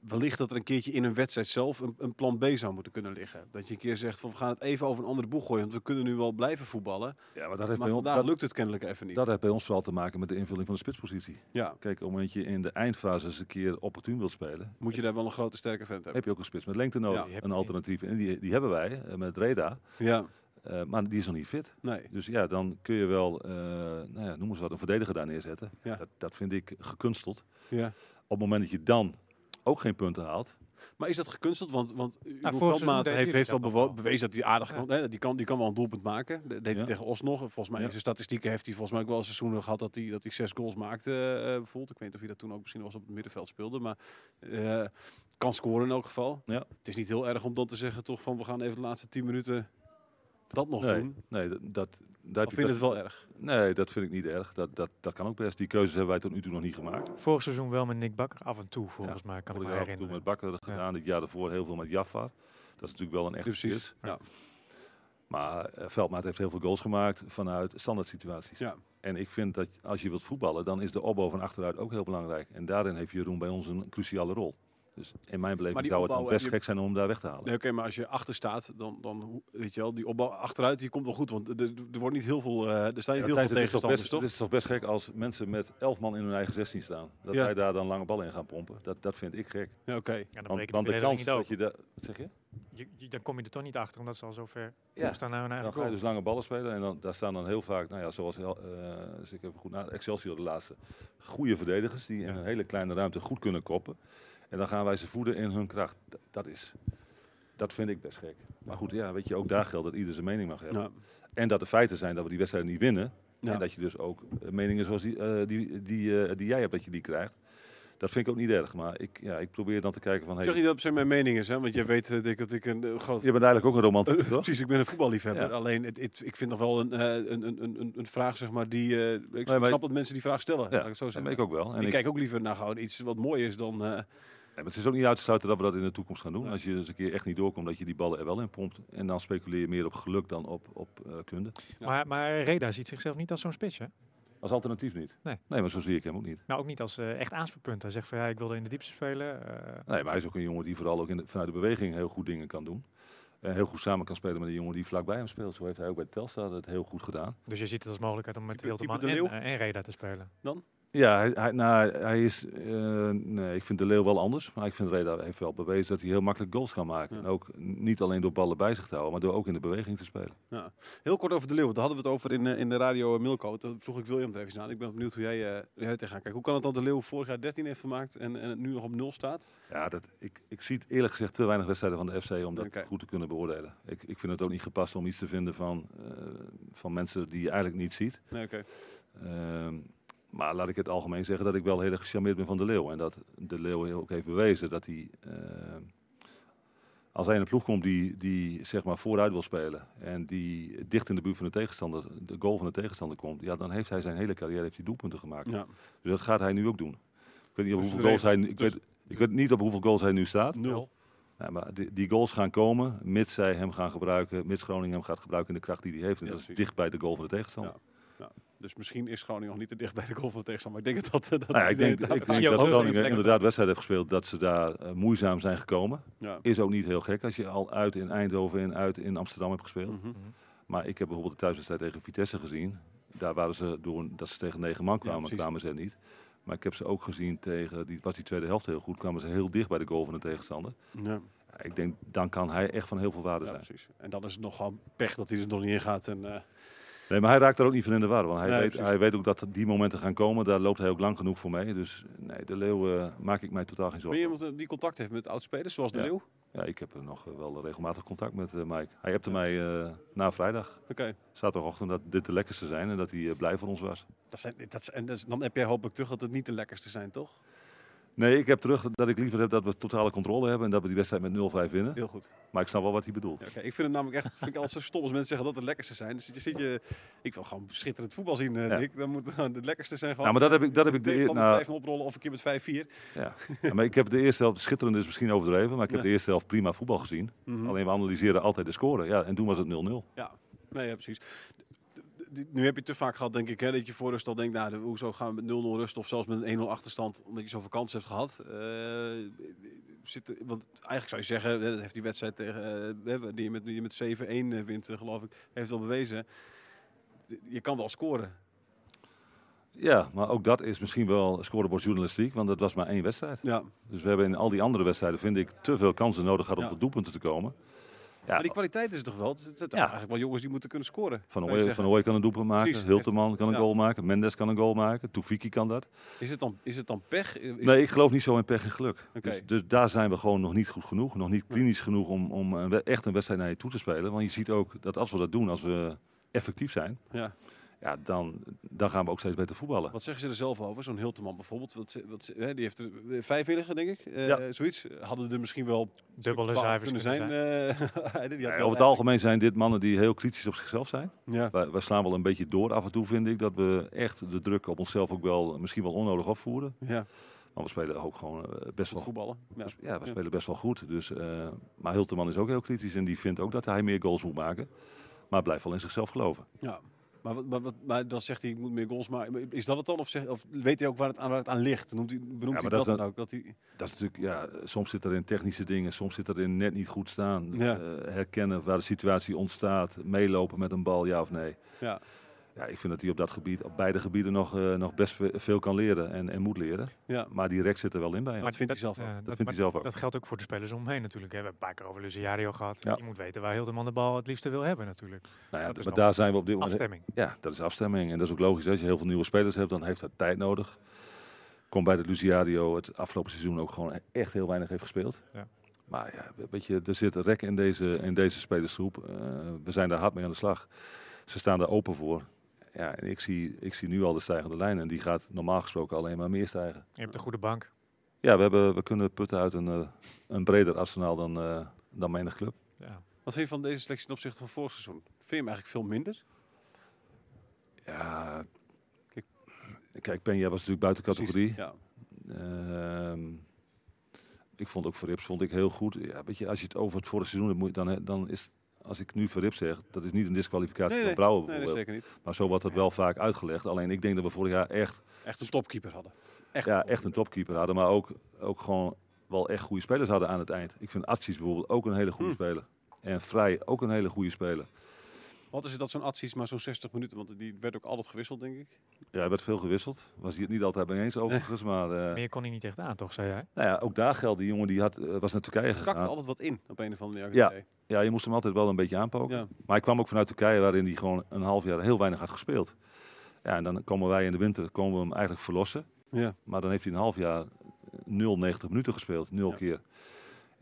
wellicht dat er een keertje in een wedstrijd zelf een, een plan B zou moeten kunnen liggen. Dat je een keer zegt van we gaan het even over een andere boeg gooien. Want we kunnen nu wel blijven voetballen. Ja, maar dat heeft, Maar bij ons, vandaag dat, lukt het kennelijk even niet. dat heeft bij ons vooral te maken met de invulling van de spitspositie. ja, Kijk, op het moment dat je in de eindfase eens een keer opportun wilt spelen, moet je daar wel een grote sterke vent hebben. heb je ook een spits met lengte nodig. Ja, een alternatief. En die, die hebben wij eh, met Reda. Ja, eh, maar die is nog niet fit. nee. Dus ja, dan kun je wel, eh, nou ja, noem eens wat, een verdediger daar neerzetten. Ja. Dat, dat vind ik gekunsteld. Ja. Op het moment dat je dan ook geen punten haalt. Maar is dat gekunsteld? Want, want seizoen Veldmaat heeft, heeft wel wel. bewezen dat hij aardig Ja. kan, hè, die, kan, die kan wel een doelpunt maken. Dat deed hij tegen Os nog. Volgens mij Ja. in zijn statistieken heeft hij volgens mij ook wel seizoenen gehad dat hij, dat hij zes goals maakte. bijvoorbeeld. Ik weet niet of hij dat toen ook misschien was op het middenveld speelde. Maar eh, kan scoren in elk geval. Ja. Het is niet heel erg om dan te zeggen toch van we gaan even de laatste tien minuten dat nog Nee, doen. nee, dat, dat, daar Of heb je vind je het wel erg? Nee, dat vind ik niet erg. Dat, dat, dat kan ook best. Die keuzes hebben wij tot nu toe nog niet gemaakt. Vorig seizoen wel met Nick Bakker, af en toe volgens mij, kan ik me jaar af en toe herinneren. met Bakker gedaan. Dit jaar daarvoor heel veel met Jaffar. Dat is natuurlijk wel een echte Precies. Ja. Maar eh, Veldmaat heeft heel veel goals gemaakt vanuit standaard situaties. Ja. En ik vind dat als je wilt voetballen, dan is de opbouw van achteruit ook heel belangrijk. En daarin heeft Jeroen bij ons een cruciale rol. Dus in mijn beleving die zou het dan best je- gek zijn om hem daar weg te halen. Nee, oké, maar als je achter staat, dan, dan weet je wel, die opbouw achteruit die komt wel goed. Want er, er wordt niet heel veel, eh, er staan niet Ja, heel veel het, is toch tegenstanders, best, toch? het is toch best gek als mensen met elf man in hun eigen 16 staan. Dat Ja. wij daar dan lange ballen in gaan pompen. Dat, dat vind ik gek. Ja, oké. Ja, dan Want, want de kans niet dat je daar... Wat zeg je? Je, je- dan kom je er toch niet achter, omdat ze al zo ver Ja. staan naar hun eigen Dan ga je dus lange ballen spelen en dan, daar staan dan heel vaak, nou ja, zoals eh dus ik heb goed naar Excelsior de laatste, goede verdedigers die in een hele kleine ruimte goed kunnen koppen. En dan gaan wij ze voeden in hun kracht. Dat is, dat vind ik best gek. Maar goed, ja, weet je, ook daar geldt dat ieder zijn mening mag hebben. Nou, En dat de feiten zijn dat we die wedstrijd niet winnen. Ja. En dat je dus ook eh, meningen zoals die, eh, die, die, eh, die jij hebt, dat je die krijgt. Dat vind ik ook niet erg. Maar ik, ja, ik probeer dan te kijken van, Ik hey, zeg niet dat het zijn mijn mening is, hè? want jij weet Dick, dat ik een groot... je bent eigenlijk ook een toch? precies, ik ben een voetballiefhebber. Ja. Alleen, het, het- ik vind nog wel een, een, een, een, een vraag, zeg maar, die... ik snap dat mensen die vraag stellen, ik Ja, het zo zeggen. ik ook wel. En ik, ik, kijk ook liever naar gewoon iets wat mooi is dan... maar het is ook niet uit te sluiten dat we dat in de toekomst gaan doen. Ja. Als je eens een keer echt niet doorkomt, dat je die ballen er wel in pompt. En dan speculeer je meer op geluk dan op, op eh, kunde. Ja. Maar, maar Reda ziet zichzelf niet als zo'n spits, hè? Als alternatief niet. Nee. nee, maar zo zie ik hem ook niet. Nou, ook niet als eh, echt aanspreekpunt. Hij zegt van ja, ik wilde in de diepste spelen. eh, Nee, maar hij is ook een jongen die vooral ook in de- vanuit de beweging heel goed dingen kan doen. En heel goed samen kan spelen met een jongen die vlakbij hem speelt. Zo heeft hij ook bij Telstar het heel goed gedaan. dus je ziet het als mogelijkheid om met Type- Hilterman type De en, en Reda te spelen. Ja, hij, hij, nou, hij is. eh, nee, ik vind de Leeuw wel anders. Maar ik vind Reda heeft wel bewezen dat hij heel makkelijk goals kan maken. Ja. En ook niet alleen door ballen bij zich te houden, maar door ook in de beweging te spelen. Heel kort over de Leeuw. Daar hadden we het over in, eh, in de radio eh, Milko. Toen vroeg ik William er even aan. Ik ben benieuwd hoe jij, eh hoe jij tegenaan kijkt. Hoe kan het dat de Leeuw vorig jaar 13 heeft gemaakt en, en het nu nog op 0 staat? Ja, dat, ik, ik zie eerlijk gezegd te weinig wedstrijden van de FC om dat goed te kunnen beoordelen. Ik, ik vind het ook niet gepast om iets te vinden van, van mensen die je eigenlijk niet ziet. Nee, oké. Ehm, Maar laat ik het algemeen zeggen dat ik wel heel erg gecharmeerd ben van de Leeuw. En dat de Leeuw ook heeft bewezen dat hij, eh, als hij in een ploeg komt die, die zeg maar vooruit wil spelen. En die dicht in de buurt van de tegenstander, de goal van de tegenstander komt. Ja, dan heeft hij zijn hele carrière heeft hij doelpunten gemaakt. Ja. Dus dat gaat hij nu ook doen. Ik weet niet op Dus hoeveel goals hij, ik dus- weet, ik weet niet op hoeveel goals hij nu staat. Nul. Ja, maar die, die goals gaan komen, mits zij hem gaan gebruiken, mits Groningen hem gaat gebruiken in de kracht die hij heeft. En Ja, dat is dicht bij de goal van de tegenstander. Dus misschien is Groningen nog niet te dicht bij de goal van de tegenstander. Maar ik denk dat dat... dat Nou ja, ik denk, dat- ik denk dat. Groningen inderdaad wedstrijd heeft gespeeld dat ze daar eh, moeizaam zijn gekomen. ja. Is ook niet heel gek als je al uit in Eindhoven en uit in Amsterdam hebt gespeeld. Mhm. Maar ik heb bijvoorbeeld de thuiswedstrijd tegen Vitesse gezien. Daar waren ze door dat ze tegen negen man kwamen, kwamen ze er niet. Maar ik heb ze ook gezien tegen, die was die tweede helft heel goed, kwamen ze heel dicht bij de goal van de tegenstander. Ja. Ik denk, dan kan hij echt van heel veel waarde ja, zijn. precies. En dan is het nog gewoon pech dat hij er nog niet in gaat. En, eh, Nee, maar hij raakt er ook niet van in de war. Want hij, Nee, weet, precies. hij weet ook dat die momenten gaan komen. Daar loopt hij ook lang genoeg voor mee. Dus nee, de Leeuw eh, maak ik mij totaal geen ben zorgen. je om. iemand die contact heeft met oud-spelers, zoals de Ja. Leeuw? Ja, ik heb eh, nog eh, wel regelmatig contact met eh, Mike. Hij appte mij eh, na vrijdag, Oké. zaterdagochtend, dat dit de lekkerste zijn. En dat hij eh, blij voor ons was. Dat zijn, dat, en dan heb jij hopelijk terug dat het niet de lekkerste zijn, toch? Nee, ik heb terug dat ik liever heb dat we totale controle hebben. En dat we die wedstrijd met 0-5 winnen. Heel goed. Maar ik snap wel wat hij bedoelt. Ja, oké. Ik vind het namelijk echt vind ik altijd zo stom als mensen zeggen dat het lekkerste zijn. Dan zit je, zit je, ik wil gewoon schitterend voetbal zien, eh, Ja. Nick. Dan moet het de lekkerste zijn gewoon. Nou, maar dat heb ik, dat heb ik de, eer- tegenstander nou, 5 oprollen of een keer met 5-4. ja. Ja, maar ik heb de eerste helft, schitterend is misschien overdreven, maar ik heb Ja. de eerste helft prima voetbal gezien. Mhm. Alleen we analyseren altijd de score. Ja, en toen was het 0-0. Ja, nee, ja, precies. Nu heb je te vaak gehad, denk ik, hè, dat je voor rust al denkt, nou, hoezo gaan we met 0-0 rust of zelfs met een 1-0 achterstand, omdat je zoveel kansen hebt gehad. Eh, zit want eigenlijk zou je zeggen, dat heeft die wedstrijd tegen, eh, die je met, die met 7-1 eh, wint, geloof ik, heeft wel bewezen. Je kan wel scoren. Ja, maar ook dat is misschien wel scorebordjournalistiek, want dat was maar één wedstrijd. Ja. Dus we hebben in al die andere wedstrijden, vind ik, te veel kansen nodig gehad om Ja. tot doelpunten te komen. Ja, Maar die kwaliteit is er toch wel? Het zijn Ja. eigenlijk wel jongens die moeten kunnen scoren. Van zou je Ooy, zeggen. van Ooy kan een doelpunt maken, Precies. Hilterman kan een goal maken, Mendes kan een goal maken, Toefiki kan dat. Is het dan, is het dan pech? Is- Nee, ik geloof niet zo in pech en geluk. Dus, dus daar zijn we gewoon nog niet goed genoeg, nog niet klinisch genoeg om, om een echt een wedstrijd naar je toe te spelen. Want je ziet ook dat als we dat doen, als we effectief zijn, Ja. Ja, dan, dan gaan we ook steeds beter voetballen. Wat zeggen ze er zelf over? Zo'n Hilteman bijvoorbeeld. Wat, wat, hè, die heeft er eh, vijf willigen, denk ik. Eh, Ja. Zoiets. Hadden er misschien wel Dubbele 12 cijfers kunnen kunnen zijn. eh, die had Ja, over het algemeen zijn dit mannen die heel kritisch op zichzelf zijn. Ja. Wij, wij slaan wel een beetje door af en toe, vind ik. Dat we echt de druk op onszelf ook wel misschien wel onnodig opvoeren. ja, Maar we spelen ook gewoon best goed wel voetballen. Ja. Ja, we Ja. spelen best wel goed. Dus, eh, maar Hilterman is ook heel kritisch en die vindt ook dat hij meer goals moet maken. Maar blijft wel in zichzelf geloven. ja. Maar, wat, maar, wat, maar dan zegt hij, ik moet meer goals maken. Is dat het dan? Of, zegt, of weet hij ook waar het aan, waar het aan ligt? Noemt hij, benoemt hij dat dat, is dan dan- ook? Dat hij, Dat is natuurlijk, ja, soms zit er in technische dingen, soms zit er in net niet goed staan. Ja. Eh, herkennen waar de situatie ontstaat, meelopen met een bal, ja of nee. ja. Ja, ik vind dat hij op dat gebied, op beide gebieden nog, eh, nog best ve- veel kan leren en, en moet leren. ja. Maar die rek zit er wel in bij hem. dat vindt hij zelf ook. ja, vindt maar hij zelf ook. Dat geldt ook voor de spelers omheen natuurlijk. hè. We hebben een paar keer over Luciario gehad. Ja. Je moet weten waar Hildeman de bal het liefste wil hebben natuurlijk. Nou ja, dat is maar daar zijn we op dit moment. Afstemming. Ja, dat is afstemming. En dat is ook logisch. Als je heel veel nieuwe spelers hebt, dan heeft dat tijd nodig. Komt bij de Luciario het afgelopen seizoen ook gewoon echt heel weinig heeft gespeeld. Ja. Maar ja, weet je, er zit een rek in deze, in deze spelersgroep. Eh, we zijn daar hard mee aan de slag. Ze staan daar open voor. Ja, en ik zie, ik zie nu al de stijgende lijn. En die gaat normaal gesproken alleen maar meer stijgen. Je hebt een goede bank. Ja, we, hebben, we kunnen putten uit een, eh, een breder arsenaal dan, eh dan menig club. Ja. Wat vind je van deze selectie ten opzichte van vorig seizoen? Vind je hem eigenlijk veel minder? Ja, Kijk. kijk, Penja was natuurlijk buiten categorie. Precies, Ja. Ehm, ik vond ook Verrips vond ik heel goed. Ja, weet je, als je het over het vorige seizoen hebt, dan, dan is, als ik nu Verrips zeg, dat is niet een disqualificatie Nee, van. Brouwer nee, bijvoorbeeld. zeker niet. maar zo wordt het wel vaak uitgelegd. Alleen ik denk dat we vorig jaar echt, Echt een topkeeper hadden. Echt, ja, echt een topkeeper hadden, maar ook, ook gewoon wel echt goede spelers hadden aan het eind. Ik vind Atsis bijvoorbeeld ook een hele goede Hmm. speler. En Vrij ook een hele goede speler. Wat is het dat zo'n Atsies maar zo'n 60 minuten, want die werd ook altijd gewisseld, denk ik. Ja, hij werd veel gewisseld. Was hij het niet altijd mee eens overigens, maar eh, Meer kon hij niet echt aan, toch, zei jij? nou ja, ook daar geldt. Die jongen die had, eh, was naar Turkije gegaan. altijd wat in, op een of andere manier. Ja. Ja, je moest hem altijd wel een beetje aanpoken. ja. Maar hij kwam ook vanuit Turkije, waarin hij gewoon een half jaar heel weinig had gespeeld. Ja, en dan komen wij in de winter, komen we hem eigenlijk verlossen. ja. Maar dan heeft hij een half jaar 0, 90 minuten gespeeld, nul Ja. keer.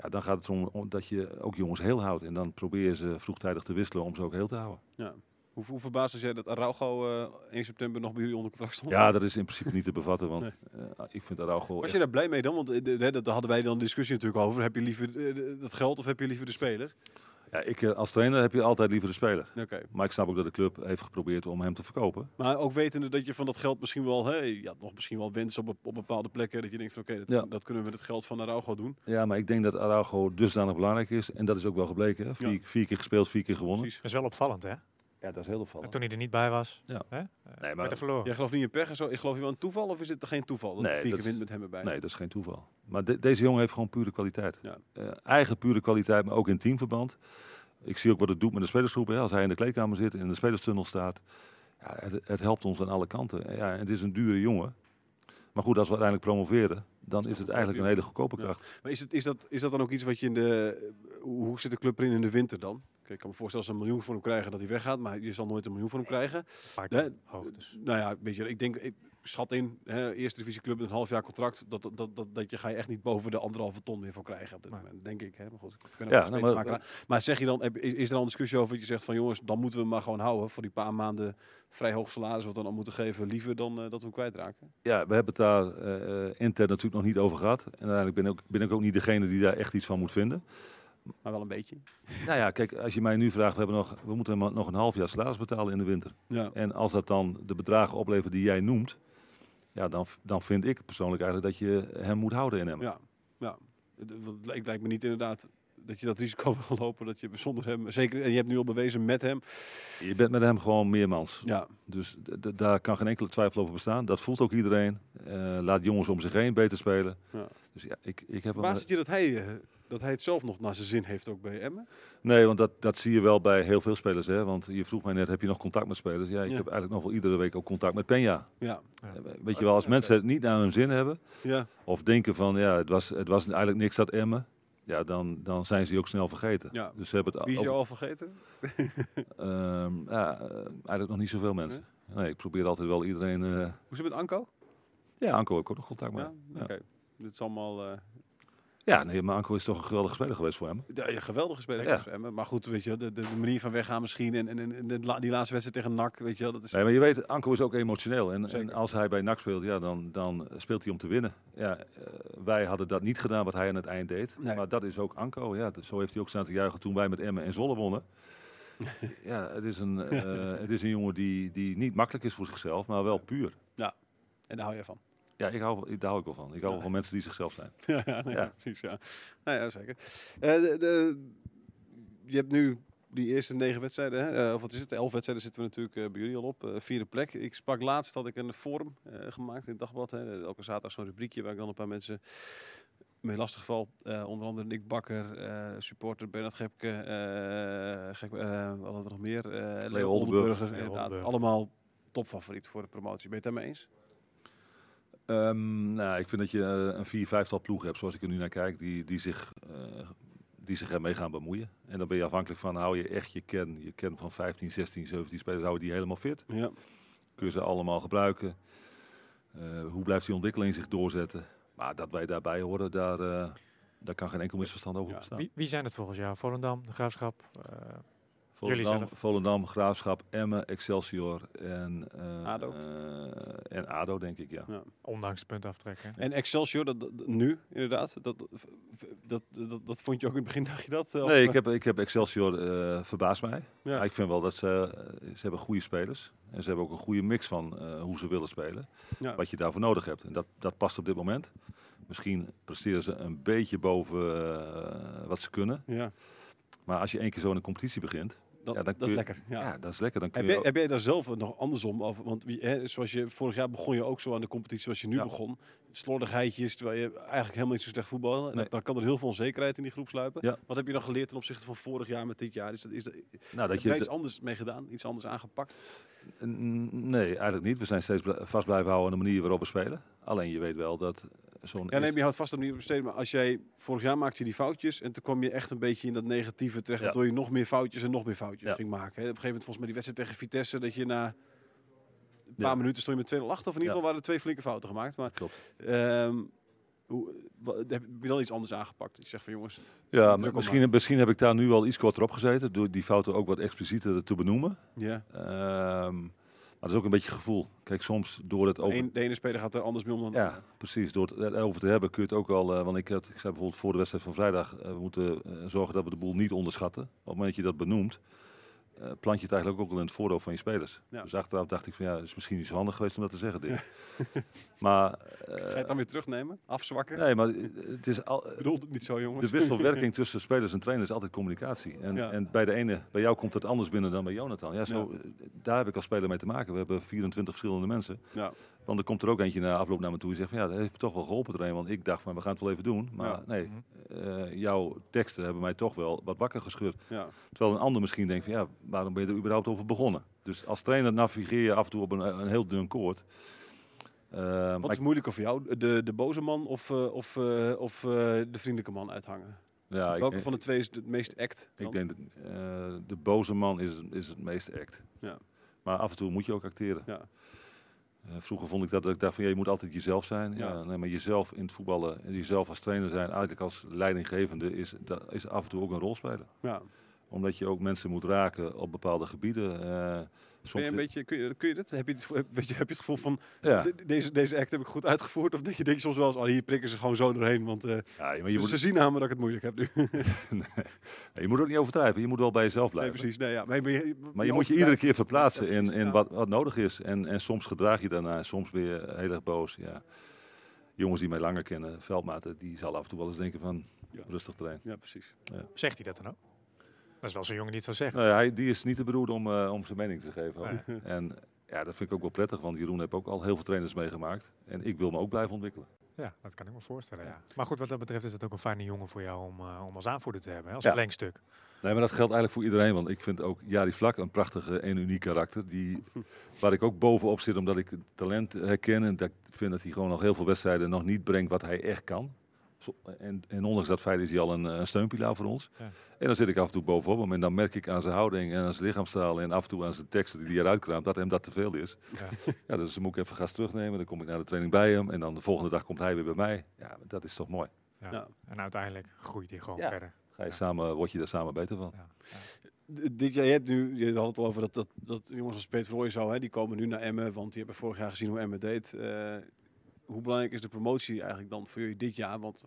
Ja, dan gaat het om dat je ook jongens heel houdt. En dan probeer je ze vroegtijdig te wisselen om ze ook heel te houden. ja. Hoe, hoe verbaasd was jij dat Araujo eh 1 september nog bij jullie onder contract stond? Ja, dat is in principe niet te bevatten, want eh, ik vind Araujo... Was echt- je daar blij mee dan? Want eh, dat daar hadden wij dan een discussie natuurlijk over. Heb je liever dat geld of heb je liever de speler? Ja, ik, eh, als trainer heb je altijd liever de speler. Oké. Maar ik snap ook dat de club heeft geprobeerd om hem te verkopen. Maar ook wetende dat je van dat geld misschien wel, hey, ja, nog misschien wel wens op, op bepaalde plekken. Dat je denkt van oké, dat, Ja. dat kunnen we met het geld van Araujo doen. Ja, maar ik denk dat Araujo dusdanig belangrijk is. En dat is ook wel gebleken. Hè? Vier, Ja. vier keer gespeeld, vier keer gewonnen. Precies. Dat is wel opvallend, hè? Ja, dat is heel En opvallend. toen hij er niet bij was, Ja. hè? Nee, werd maar, verloren. Jij gelooft niet in pech en zo. Ik geloof je wel een toeval of is het geen toeval? Dat Nee, je vier keer wint is- met hem erbij. nee, dat is geen toeval. Maar de- deze jongen heeft gewoon pure kwaliteit. Ja. Eh, eigen pure kwaliteit, maar ook in teamverband. Ik zie ook wat het doet met de spelersgroep. Hè? Als hij in de kleedkamer zit en in de spelerstunnel staat. Ja, het, het helpt ons aan alle kanten. Ja, het is een dure jongen. Maar goed, als we uiteindelijk promoveren, dan is het eigenlijk een hele goedkope Ja. kracht. Maar is, het, is, dat, is dat dan ook iets wat je in de... Hoe zit de club erin in de winter dan? Kijk, ik kan me voorstellen als ze een miljoen voor hem krijgen dat hij weggaat. Maar je zal nooit een miljoen voor hem krijgen. Paar Hè? keer hoog dus. Nou ja, weet je, ik denk, ik schat in, hè, eerste divisie club met een half jaar contract, dat, dat, dat, dat, dat je ga je echt niet boven de anderhalve ton meer voor krijgen op dit moment, denk ik. Hè. Maar goed, ik ben Ja, nou, maar, maar- maar, maar zeg je dan, is, is er al een discussie over dat je zegt van jongens, dan moeten we hem maar gewoon houden voor die paar maanden vrij hoog salaris wat we dan al moeten geven, liever dan eh, dat we hem kwijtraken? Ja, we hebben het daar eh, intern natuurlijk nog niet over gehad. En uiteindelijk ben, ook, ben ik ook niet degene die daar echt iets van moet vinden. Maar wel een beetje. Nou ja, kijk, als je mij nu vraagt, we, hebben nog, we moeten hem nog een half jaar salaris betalen in de winter. Ja. En als dat dan de bedragen oplevert die jij noemt, ja, dan, dan vind ik persoonlijk eigenlijk dat je hem moet houden in hem. Ja, ja. Het, lijkt me niet inderdaad dat je dat risico wil lopen, dat je zonder hem, zeker, en je hebt nu al bewezen met hem. Je bent met hem gewoon meermans. Ja, Dus daar kan geen enkele twijfel over bestaan. Dat voelt ook iedereen. Eh, laat jongens om zich heen beter spelen. Ja. Dus ja, ik, ik heb verbaast het je dat hij, eh, dat hij het zelf nog naar zijn zin heeft ook bij Emmen? Nee, want dat, dat zie je wel bij heel veel spelers. Hè? Want je vroeg mij net, heb je nog contact met spelers? Ja, ik Ja. heb eigenlijk nog wel iedere week ook contact met Peña. Ja, Weet je wel, als mensen het niet naar hun zin hebben, ja. of denken van ja, het was, het was eigenlijk niks dat Emmen, ja, dan, dan zijn ze die ook snel vergeten. Ja. Dus ze hebben het Wie is jou al vergeten? Ehm, ja, eh, eigenlijk nog niet zoveel mensen. Nee, ik probeer altijd wel iedereen. eh, Hoe is het met Anko? ja, Anko heb ik ook nog contact mee. Ja, Ja, oké. Dit is allemaal eh, ja nee, maar Anko is toch een geweldige speler geweest voor hem. ja, ja, geweldige speler. Ja. voor Emmen. Maar goed, weet je, de, de, manier van weggaan misschien en, en, en de die laatste wedstrijd tegen NAC, weet je dat is... Nee, maar je weet, Anko is ook emotioneel. En, als hij bij NAC speelt, ja, dan, dan speelt hij om te winnen. Ja, eh, wij hadden dat niet gedaan wat hij aan het eind deed. Nee. Maar dat is ook Anko. Ja, zo heeft hij ook staan te juichen toen wij met Emmen en Zolle wonnen. ja, het is een, eh, het is een jongen die, die niet makkelijk is voor zichzelf, maar wel puur. En daar hou je van. Ja, ik hou, ik- daar hou ik wel van. Ik hou wel van mensen die zichzelf zijn. ja, ja, precies, ja. Nou ja, zeker. Eh, de, de- je hebt nu die eerste negen wedstrijden, hè? eh, of wat is het, elf wedstrijden zitten we natuurlijk eh, bij jullie al op, vierde plek. Ik sprak laatst, had ik een forum gemaakt in het dagblad, hè? elke zaterdag zo'n rubriekje waar ik dan een paar mensen mee lastig val. Onder andere Nick Bakker, supporter Bernard Gepke, Gek, wat hadden we nog meer? Leo Oldenburg. Oldenburger, inderdaad. Allemaal topfavoriet voor de promotie. Ben je het daarmee eens? Ehm, nou, ik vind dat je eh, een vier, vijftal ploeg hebt, zoals ik er nu naar kijk, die, die, zich, eh, die zich ermee gaan bemoeien. En dan ben je afhankelijk van, hou je echt je kern, je kern van 15, 16, 17 spelers, hou je die helemaal fit? Ja. Kun je ze allemaal gebruiken? Eh, hoe blijft die ontwikkeling zich doorzetten? Maar dat wij daarbij horen, daar, eh, daar kan geen enkel misverstand over Ja, bestaan. Wie, wie zijn het volgens jou? Volendam, de Graafschap? eh, Volendam, Graafschap, Emmen, Excelsior en, eh, ADO. eh, en ADO, denk ik, ja. Ja. ondanks het punt aftrekken. En Excelsior, dat, dat- nu inderdaad, dat, dat, dat, dat vond je ook in het begin, dacht je dat? eh, of, Nee, ik heb, ik heb Excelsior eh verbaasd mij. Ja. Maar ik vind wel dat ze, ze hebben goede spelers. En ze hebben ook een goede mix van eh, hoe ze willen spelen. Ja. Wat je daarvoor nodig hebt. En dat, dat past op dit moment. Misschien presteren ze een beetje boven wat ze kunnen. Ja, Maar als je één keer zo in een competitie begint, dat, Ja, dat is je- lekker. Ja. ja. dat is lekker. Dan kun Heb, je heb jij daar zelf nog andersom over? Want wie, hè, zoals je vorig jaar begon je ook zo aan de competitie zoals je nu Ja. begon. Slordigheidjes, terwijl je eigenlijk helemaal niet zo slecht voetballen. Nee. Dan kan er heel veel onzekerheid in die groep sluipen. Wat heb je dan geleerd ten opzichte van vorig jaar met dit jaar? Is dat, is dat, nou, dat je, iets anders mee gedaan? Iets anders aangepakt? Nee, eigenlijk niet. We zijn steeds vast blijven houden aan de manier waarop we spelen. Alleen je weet wel dat zo'n... Ja, nee, je houdt vast op niet besteden. Maar als jij vorig jaar maakte je die foutjes en toen kwam je echt een beetje in dat negatieve terecht, Ja. waardoor je nog meer foutjes en nog meer foutjes Ja. ging maken. Hè. Op een gegeven moment volgens mij die wedstrijd tegen Vitesse dat je na een paar minuten stond je met 2 achter. Of in ieder geval waren er twee flinke fouten gemaakt. Maar Klopt. ehm, Hoe, heb je wel iets anders aangepakt? Je zegt van jongens, Ja, misschien, misschien heb ik daar nu wel iets korter op gezeten. Door die fouten ook wat explicieter te benoemen. ja, Ehm, maar dat is ook een beetje gevoel. Kijk, soms door het over... de ene speler gaat er anders mee om dan Ja, precies. Door het erover te hebben kun je het ook wel... eh, want ik, had, ik zei bijvoorbeeld voor de wedstrijd van vrijdag... eh, we moeten eh, zorgen dat we de boel niet onderschatten. Op het moment dat je dat benoemt... eh, plant je het eigenlijk ook al in het voordeel van je spelers. Ja. Dus achteraf dacht ik van ja, het is misschien niet zo handig geweest om dat te zeggen. Dit. maar... eh, Ga je het dan weer terugnemen? Afzwakken? nee, maar het is al, Ik bedoel het niet zo jongens. de wisselwerking tussen spelers en trainers is altijd communicatie. En, Ja. en bij de ene, bij jou komt het anders binnen dan bij Jonathan. Ja, zo, eh, Daar heb ik als speler mee te maken. We hebben 24 verschillende mensen. Ja. Want er komt er ook eentje na afloop naar me toe die zegt van ja, dat heeft me toch wel geholpen trainen. Want ik dacht van we gaan het wel even doen. Maar Ja. nee, eh, jouw teksten hebben mij toch wel wat wakker geschud. Ja. Terwijl een ander misschien denkt van ja, waarom ben je er überhaupt over begonnen? Dus als trainer navigeer je af en toe op een, een heel dun koord. Eh, Wat is moeilijker voor jou? De, de boze man of, eh, of, eh, of eh, de vriendelijke man uithangen? ja, ik- Welke van de twee is het meest act? Ik denk dat eh, de boze man is, is het meest act. Ja. Maar af en toe moet je ook acteren. Ja. Eh, vroeger vond ik dat, dat ik dacht van ja, je moet altijd jezelf zijn. Ja. Ja. nee, maar jezelf in het voetballen en jezelf als trainer zijn, eigenlijk als leidinggevende, is, dat is af en toe ook een rol spelen. Ja. Omdat je ook mensen moet raken op bepaalde gebieden. Ben soms je een beetje, kun, je, kun je dit? Heb je het, weet je, heb je het gevoel van, ja. de- deze, deze act heb ik goed uitgevoerd? Of dat je denkt soms wel eens, oh, hier prikken ze gewoon zo doorheen. Want eh, ja, maar je ze moet, zien aan me dat ik het moeilijk heb nu. je moet ook niet overdrijven. Je moet wel bij jezelf nee, blijven. precies. Nee, ja. Maar, maar je, Maar je moet je iedere keer verplaatsen Ja, in, precies, in ja. wat, wat nodig is. En, en soms gedraag je daarna, soms ben je heel erg boos. Ja. Jongens die mij langer kennen, veldmaten, die zal af en toe wel eens denken van Ja. rustig trainen. Ja, precies. Zegt hij dat dan ook? Dat is wel zo'n jongen die het zou zeggen. Ja, hij, die is niet te beroerd om, eh, om zijn mening te geven. Nee. En ja, dat vind ik ook wel prettig, want Jeroen heeft ook al heel veel trainers meegemaakt. En ik wil me ook blijven ontwikkelen. Ja, dat kan ik me voorstellen. Ja. Maar goed, wat dat betreft is het ook een fijne jongen voor jou om, eh, om als aanvoerder te hebben, hè, als Ja. verlengstuk. Nee, maar dat geldt eigenlijk voor iedereen. Want ik vind ook Jari Vlak een prachtige en uniek karakter. Die, waar ik ook bovenop zit, omdat ik het talent herken. En dat ik vind dat hij gewoon nog heel veel wedstrijden nog niet brengt wat hij echt kan. Zo- En, en ondanks dat feit is hij al een, eh, een steunpilaar voor ons. Ja. En dan zit ik af en toe bovenop hem. En dan merk ik aan zijn houding en aan zijn lichaamstaal. En af en toe aan zijn teksten die hij eruit kraamt. Dat hem dat te veel is. Ja. Ja, dus dan moet ik even gas terugnemen. Dan kom ik naar de training bij hem. En dan de volgende dag komt hij weer bij mij. Ja, dat is toch mooi. Ja. Ja. En uiteindelijk groeit hij gewoon Ja. verder. Ga je Ja. samen, word je daar samen beter van. Ja. Ja. D- Dit jaar, je hebt nu, je had het al over dat, dat, dat jongens als Peter Roy zo, hè, die komen nu naar Emmen, want die hebben vorig jaar gezien hoe Emmen deed. Eh, hoe belangrijk is de promotie eigenlijk dan voor jullie dit jaar? Want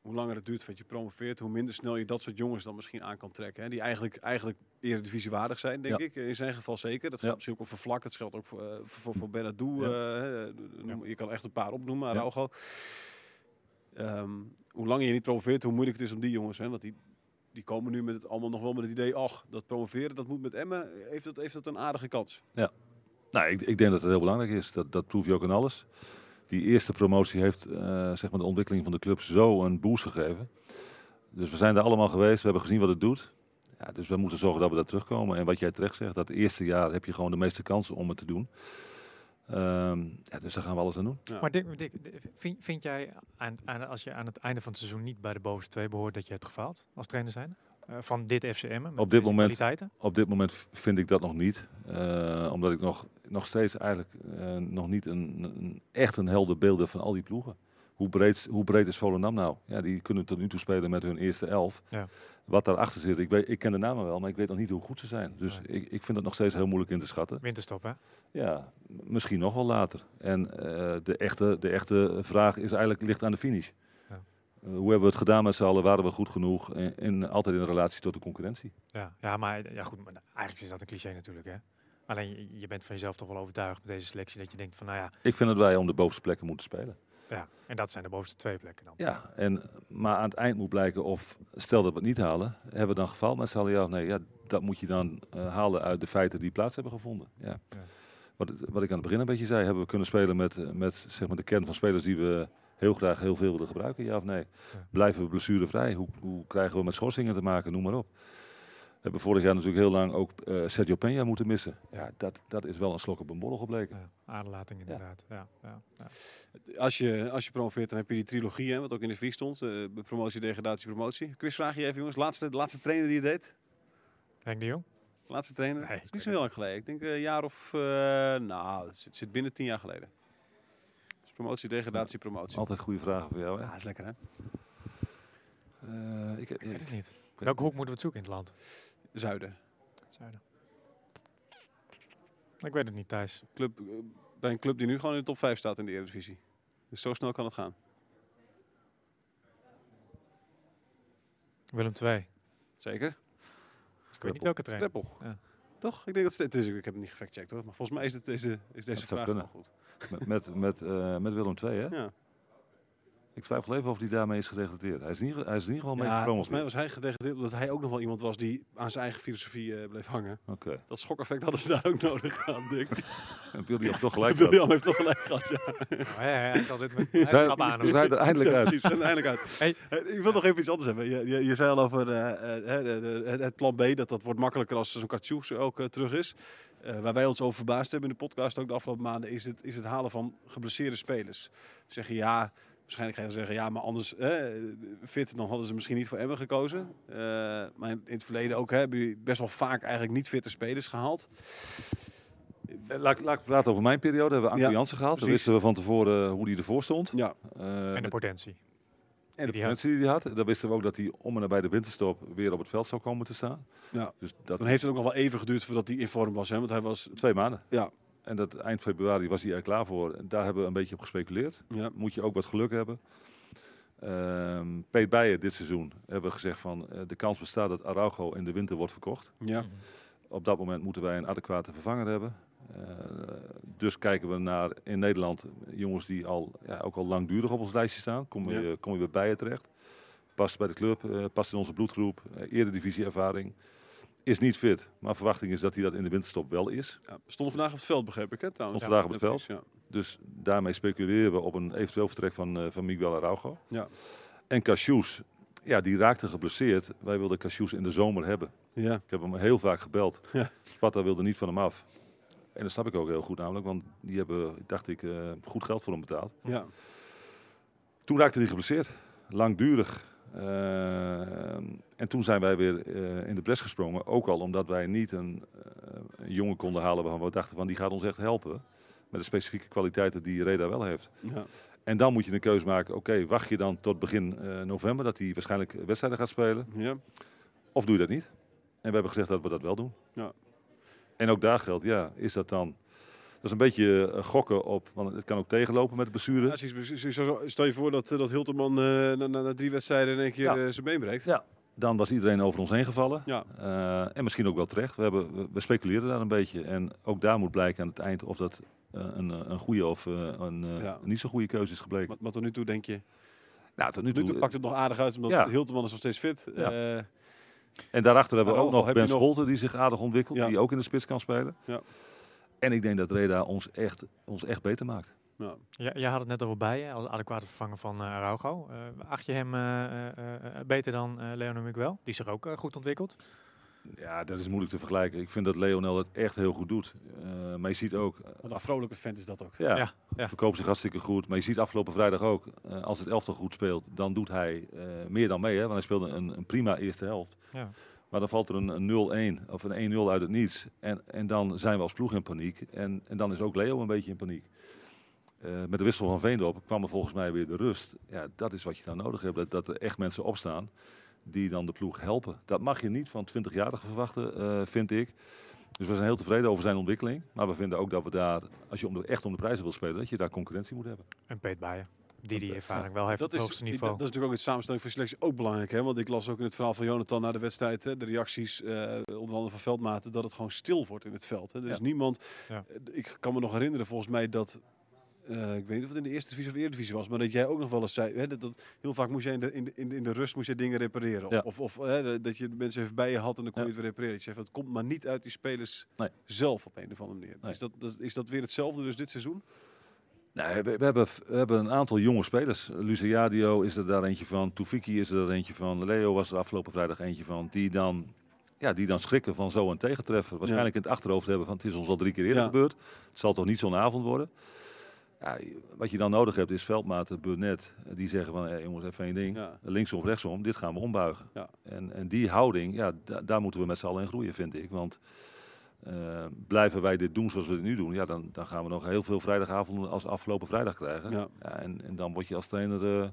hoe langer het duurt voordat je promoveert, hoe minder snel je dat soort jongens dan misschien aan kan trekken. Hè, die eigenlijk, eigenlijk eredivisie waardig zijn, denk Ja. ik. In zijn geval zeker. Dat Ja. geldt misschien ook voor Vlak, dat geldt ook voor, eh, voor, voor Benadou. Ja. eh, eh, Je kan echt een paar opnoemen, Ja. Araujo. Ehm, hoe langer je niet promoveert, hoe moeilijk het is om die jongens, hè, want die, die komen nu met het allemaal nog wel met het idee, ach, dat promoveren, dat moet met Emmen, heeft dat, heeft dat een aardige kans. Nou, ik, ik denk dat het heel belangrijk is. Dat, dat proef je ook in alles. Die eerste promotie heeft eh, zeg maar de ontwikkeling van de club zo een boost gegeven. Dus we zijn daar allemaal geweest. We hebben gezien wat het doet. Ja, dus we moeten zorgen dat we daar terugkomen. En wat jij terecht zegt, dat eerste jaar heb je gewoon de meeste kansen om het te doen. Ehm, ja, dus daar gaan we alles aan doen. Ja. Maar Dick, Dick, vind, vind jij, aan, aan, als je aan het einde van het seizoen niet bij de bovenste twee behoort, dat je hebt gefaald als trainer zijn? Eh, van dit FCM? Op dit moment-? Op dit moment vind ik dat nog niet. Eh, omdat ik nog, nog steeds eigenlijk eh, nog niet een, een, echt een helder beeld heb van al die ploegen. Hoe breed, hoe breed is Volendam nou? Ja, die kunnen tot nu toe spelen met hun eerste elf. Ja. Wat daarachter zit, ik, weet, ik ken de namen wel, maar ik weet nog niet hoe goed ze zijn. Dus Nee. ik, ik vind het nog steeds heel moeilijk in te schatten. Winterstop, hè? Ja, misschien nog wel later. En de, echte, de echte vraag is eigenlijk ligt aan de finish. Eh, hoe hebben we het gedaan met z'n allen? Waren we goed genoeg? En, en altijd in relatie tot de concurrentie. Ja, ja maar ja, goed, maar eigenlijk is dat een cliché natuurlijk, hè? Alleen je, bent van jezelf toch wel overtuigd met deze selectie dat je denkt van, nou ja, Ik vind dat wij om de bovenste plekken moeten spelen. ja en dat zijn de bovenste twee plekken dan. Ja, en, maar aan het eind moet blijken of, stel dat we het niet halen, hebben we dan gefaald met z'n allen ja of nee? Ja, dat moet je dan eh, halen uit de feiten die plaats hebben gevonden. Ja. Ja. Wat, wat ik aan het begin een beetje zei, hebben we kunnen spelen met, eh, met zeg maar de kern van spelers die we heel graag heel veel willen gebruiken, ja of nee? Ja. Blijven we blessurevrij? Hoe, hoe krijgen we met schorsingen te maken? Noem maar op. We hebben vorig jaar natuurlijk heel lang ook eh, Sergio Peña moeten missen. Ja, dat, dat is wel een slok op een borrel gebleken. Ja, aderlating inderdaad. Ja. Ja, ja. Als je, als je promoveert, dan heb je die trilogie, hè, wat ook in de vier stond. eh, promotie, degradatie, promotie. Quizvraag je even, jongens. Laatste, de laatste trainer die het deed? Henk de Jong? Laatste trainer? Nee, is niet zo heel lang geleden. Ik denk eh, een jaar of... eh, nou, het zit, zit binnen tien jaar geleden. Promotie, degradatie, promotie. Altijd goede vragen voor jou, hè? Ja, is lekker hè? Eh, ik, Ik weet het niet. Welke hoek moeten we het zoeken in het land? Zuiden. Het zuiden. Ik weet het niet, Thijs. Club, eh, bij een club die nu gewoon in de top 5 staat in de Eredivisie. Dus zo snel kan het gaan. Willem II. Zeker. Ik weet niet welke. Streppel. Ja. Toch? Ik denk dat het is. Ik heb het niet gefactcheckt hoor. Maar volgens mij is, het, deze, is deze Dat vraag wel goed. met, met, met, eh, met Willem II, hè? Ja. Ik twijfel even of hij daarmee is gedegradeerd. Hij is in ieder, hij is in ieder geval mee Ja, volgens mij was hij gedegradeerd omdat hij ook nog wel iemand was die aan zijn eigen filosofie eh, bleef hangen. Oké. Dat schokeffect hadden ze daar ook nodig gehad, Dick. En William toch gelijk William gehad. heeft toch gelijk gehad, ja. Oh, ja, ja, hij zal dit met zijn, aan. we zijn er eindelijk Ja, uit. precies, zijn er eindelijk uit. Hey. Ik wil nog even iets anders hebben. Je, je, je zei al over eh, eh, de- de- het, plan B, dat dat wordt makkelijker als zo'n Katjoes ook terug is. Eh, waar wij ons over verbaasd hebben in de podcast ook de afgelopen maanden, is het, is het halen van geblesseerde spelers. Zeggen ja, waarschijnlijk ga je dan zeggen ja, maar anders eh, fit, dan hadden ze misschien niet voor Emmen gekozen. Eh, maar in het verleden ook hè, hebben jullie best wel vaak eigenlijk niet fitte spelers gehaald. Eh, Laat, ik- laat ik praten over mijn periode. Hebben we Anko Ja, Jansen gehaald. Dan precies. wisten we van tevoren hoe hij ervoor stond. Ja, Eh, En de potentie. en de die potentie die hij had. Dan wisten we ook dat hij om en nabij de winterstop weer op het veld zou komen te staan. ja. Dus dat Dan heeft het ook nog wel even geduurd voordat hij in vorm was. Hè? Want hij was, twee maanden. Ja. En dat eind februari was hij er klaar voor. En daar hebben we een beetje op gespeculeerd. ja, Moet je ook wat geluk hebben. Ehm Peet Bijen dit seizoen hebben we gezegd van eh, de kans bestaat dat Araujo in de winter wordt verkocht. ja, Op dat moment moeten wij een adequate vervanger hebben. Eh, dus kijken we naar in Nederland jongens die al, ja, ook al langdurig op ons lijstje staan. Kom je, Ja. kom je bij Bijen terecht. Past bij de club, eh, past in onze bloedgroep. eredivisie ervaring. Is niet fit, maar verwachting is dat hij dat in de winterstop wel is. ja. Stonden vandaag op het veld, begreep ik hè trouwens. Stond vandaag op het veld. ja. Dus daarmee speculeren we op een eventueel vertrek van, eh, van Miguel Araujo. Ja. En Cassius, ja, die raakte geblesseerd. Wij wilden Cassius in de zomer hebben. Ja, Ik heb hem heel vaak gebeld. Ja. Sparta wilde niet van hem af. En dat snap ik ook heel goed namelijk, want die hebben, dacht ik, eh, goed geld voor hem betaald. ja, Toen raakte hij geblesseerd. Langdurig. Eh, en toen zijn wij weer eh, in de bres gesprongen. Ook al omdat wij niet een, eh, een jongen konden halen waarvan we dachten van die gaat ons echt helpen. Met de specifieke kwaliteiten die Reda wel heeft. ja. En dan moet je een keuze maken. Oké, wacht je dan tot begin november dat hij waarschijnlijk wedstrijden gaat spelen? ja. Of doe je dat niet? En we hebben gezegd dat we dat wel doen. Ja. En ook daar geldt, ja, is dat dan... Dat is een beetje eh, gokken op, want het kan ook tegenlopen met de blessure. Ja, Stel je voor dat, eh, dat Hilterman eh, na, na, na drie wedstrijden in één keer Ja. zijn been breekt. Ja. Dan was iedereen over ons heen gevallen. Ja. En misschien ook wel terecht. We, hebben, we, speculeren daar een beetje. En ook daar moet blijken aan het eind of dat een, een goede of een, Ja. niet zo goede keuze is gebleken. Maar, maar tot nu toe denk je, nou, tot nu nu toe pakt het nog aardig uit, omdat Ja. Hilterman is nog steeds fit. Ja. En daarachter hebben we ook nog Ben Scholten die zich aardig ontwikkelt. Die ook in de spits kan spelen. Ja. En ik denk dat Reda ons echt, ons echt beter maakt. ja. Ja, jij had het net over Bijen als adequate vervanger van eh Araujo. Eh, acht je hem eh, beter dan eh Leonel Miguel? Die zich ook goed ontwikkelt. Ja, dat is moeilijk te vergelijken. Ik vind dat Leonel het echt heel goed doet. Eh, maar je ziet ook, Wat een vrolijke vent is dat ook. ja, Ja, ja. verkoopt zich hartstikke goed. Maar je ziet afgelopen vrijdag ook, eh, als het elftal goed speelt, dan doet hij eh, meer dan mee. Hè? Want hij speelde een, een prima eerste helft. Ja. Maar dan valt er een, een 0-1 of een 1-0 uit het niets. En, en dan zijn we als ploeg in paniek. En, en dan is ook Leo een beetje in paniek. Eh, met de wissel van Veendorp kwam er volgens mij weer de rust. Ja, dat is wat je dan nodig hebt. Dat, dat er echt mensen opstaan die dan de ploeg helpen. Dat mag je niet van 20-jarigen verwachten, eh, vind ik. Dus we zijn heel tevreden over zijn ontwikkeling. Maar we vinden ook dat we daar, als je echt om de prijzen wil spelen, dat je daar concurrentie moet hebben. En Peet Bijen. Die die Ja. ervaring wel heeft Dat op het is, hoogste dat, niveau. dat is natuurlijk ook de samenstelling van selectie ook belangrijk. Hè? Want ik las ook in het verhaal van Jonathan na de wedstrijd, hè, de reacties, eh, onder andere van Veldmaten, dat het gewoon stil wordt in het veld. Hè? Er is niemand, Ja. eh, ik kan me nog herinneren volgens mij dat, eh, ik weet niet of het in de eerste divisie of eredivisie was, maar dat jij ook nog wel eens zei, hè, dat, dat heel vaak moest jij in de, in de, in de, in de rust moest je dingen repareren. Ja. Of, of hè, dat je de mensen even bij je had en dan kon Ja. je het weer repareren. Dat je zegt, het komt maar niet uit die spelers Nee. zelf op een of andere manier. Nee. Is, dat, dat, is dat weer hetzelfde dus dit seizoen? Nee, we, we hebben, we hebben een aantal jonge spelers. Luciadio is er daar eentje van. Toefiki is er daar eentje van. Leo was er afgelopen vrijdag eentje van. Die dan, ja, die dan schrikken van zo een tegentreffer. Waarschijnlijk in het achterhoofd hebben van het is ons al drie keer eerder Ja. gebeurd. Het zal toch niet zo'n avond worden. Ja, wat je dan nodig hebt is veldmaten, Burnett. Die zeggen van hey, jongens even één ding. Ja. Linksom of rechtsom, dit gaan we ombuigen. Ja. En, en die houding, ja, da- daar moeten we met z'n allen in groeien vind ik. Want eh, blijven wij dit doen zoals we het nu doen, ja, dan, dan gaan we nog heel veel vrijdagavonden als afgelopen vrijdag krijgen. Ja, Ja, en, en dan word je als trainer eh,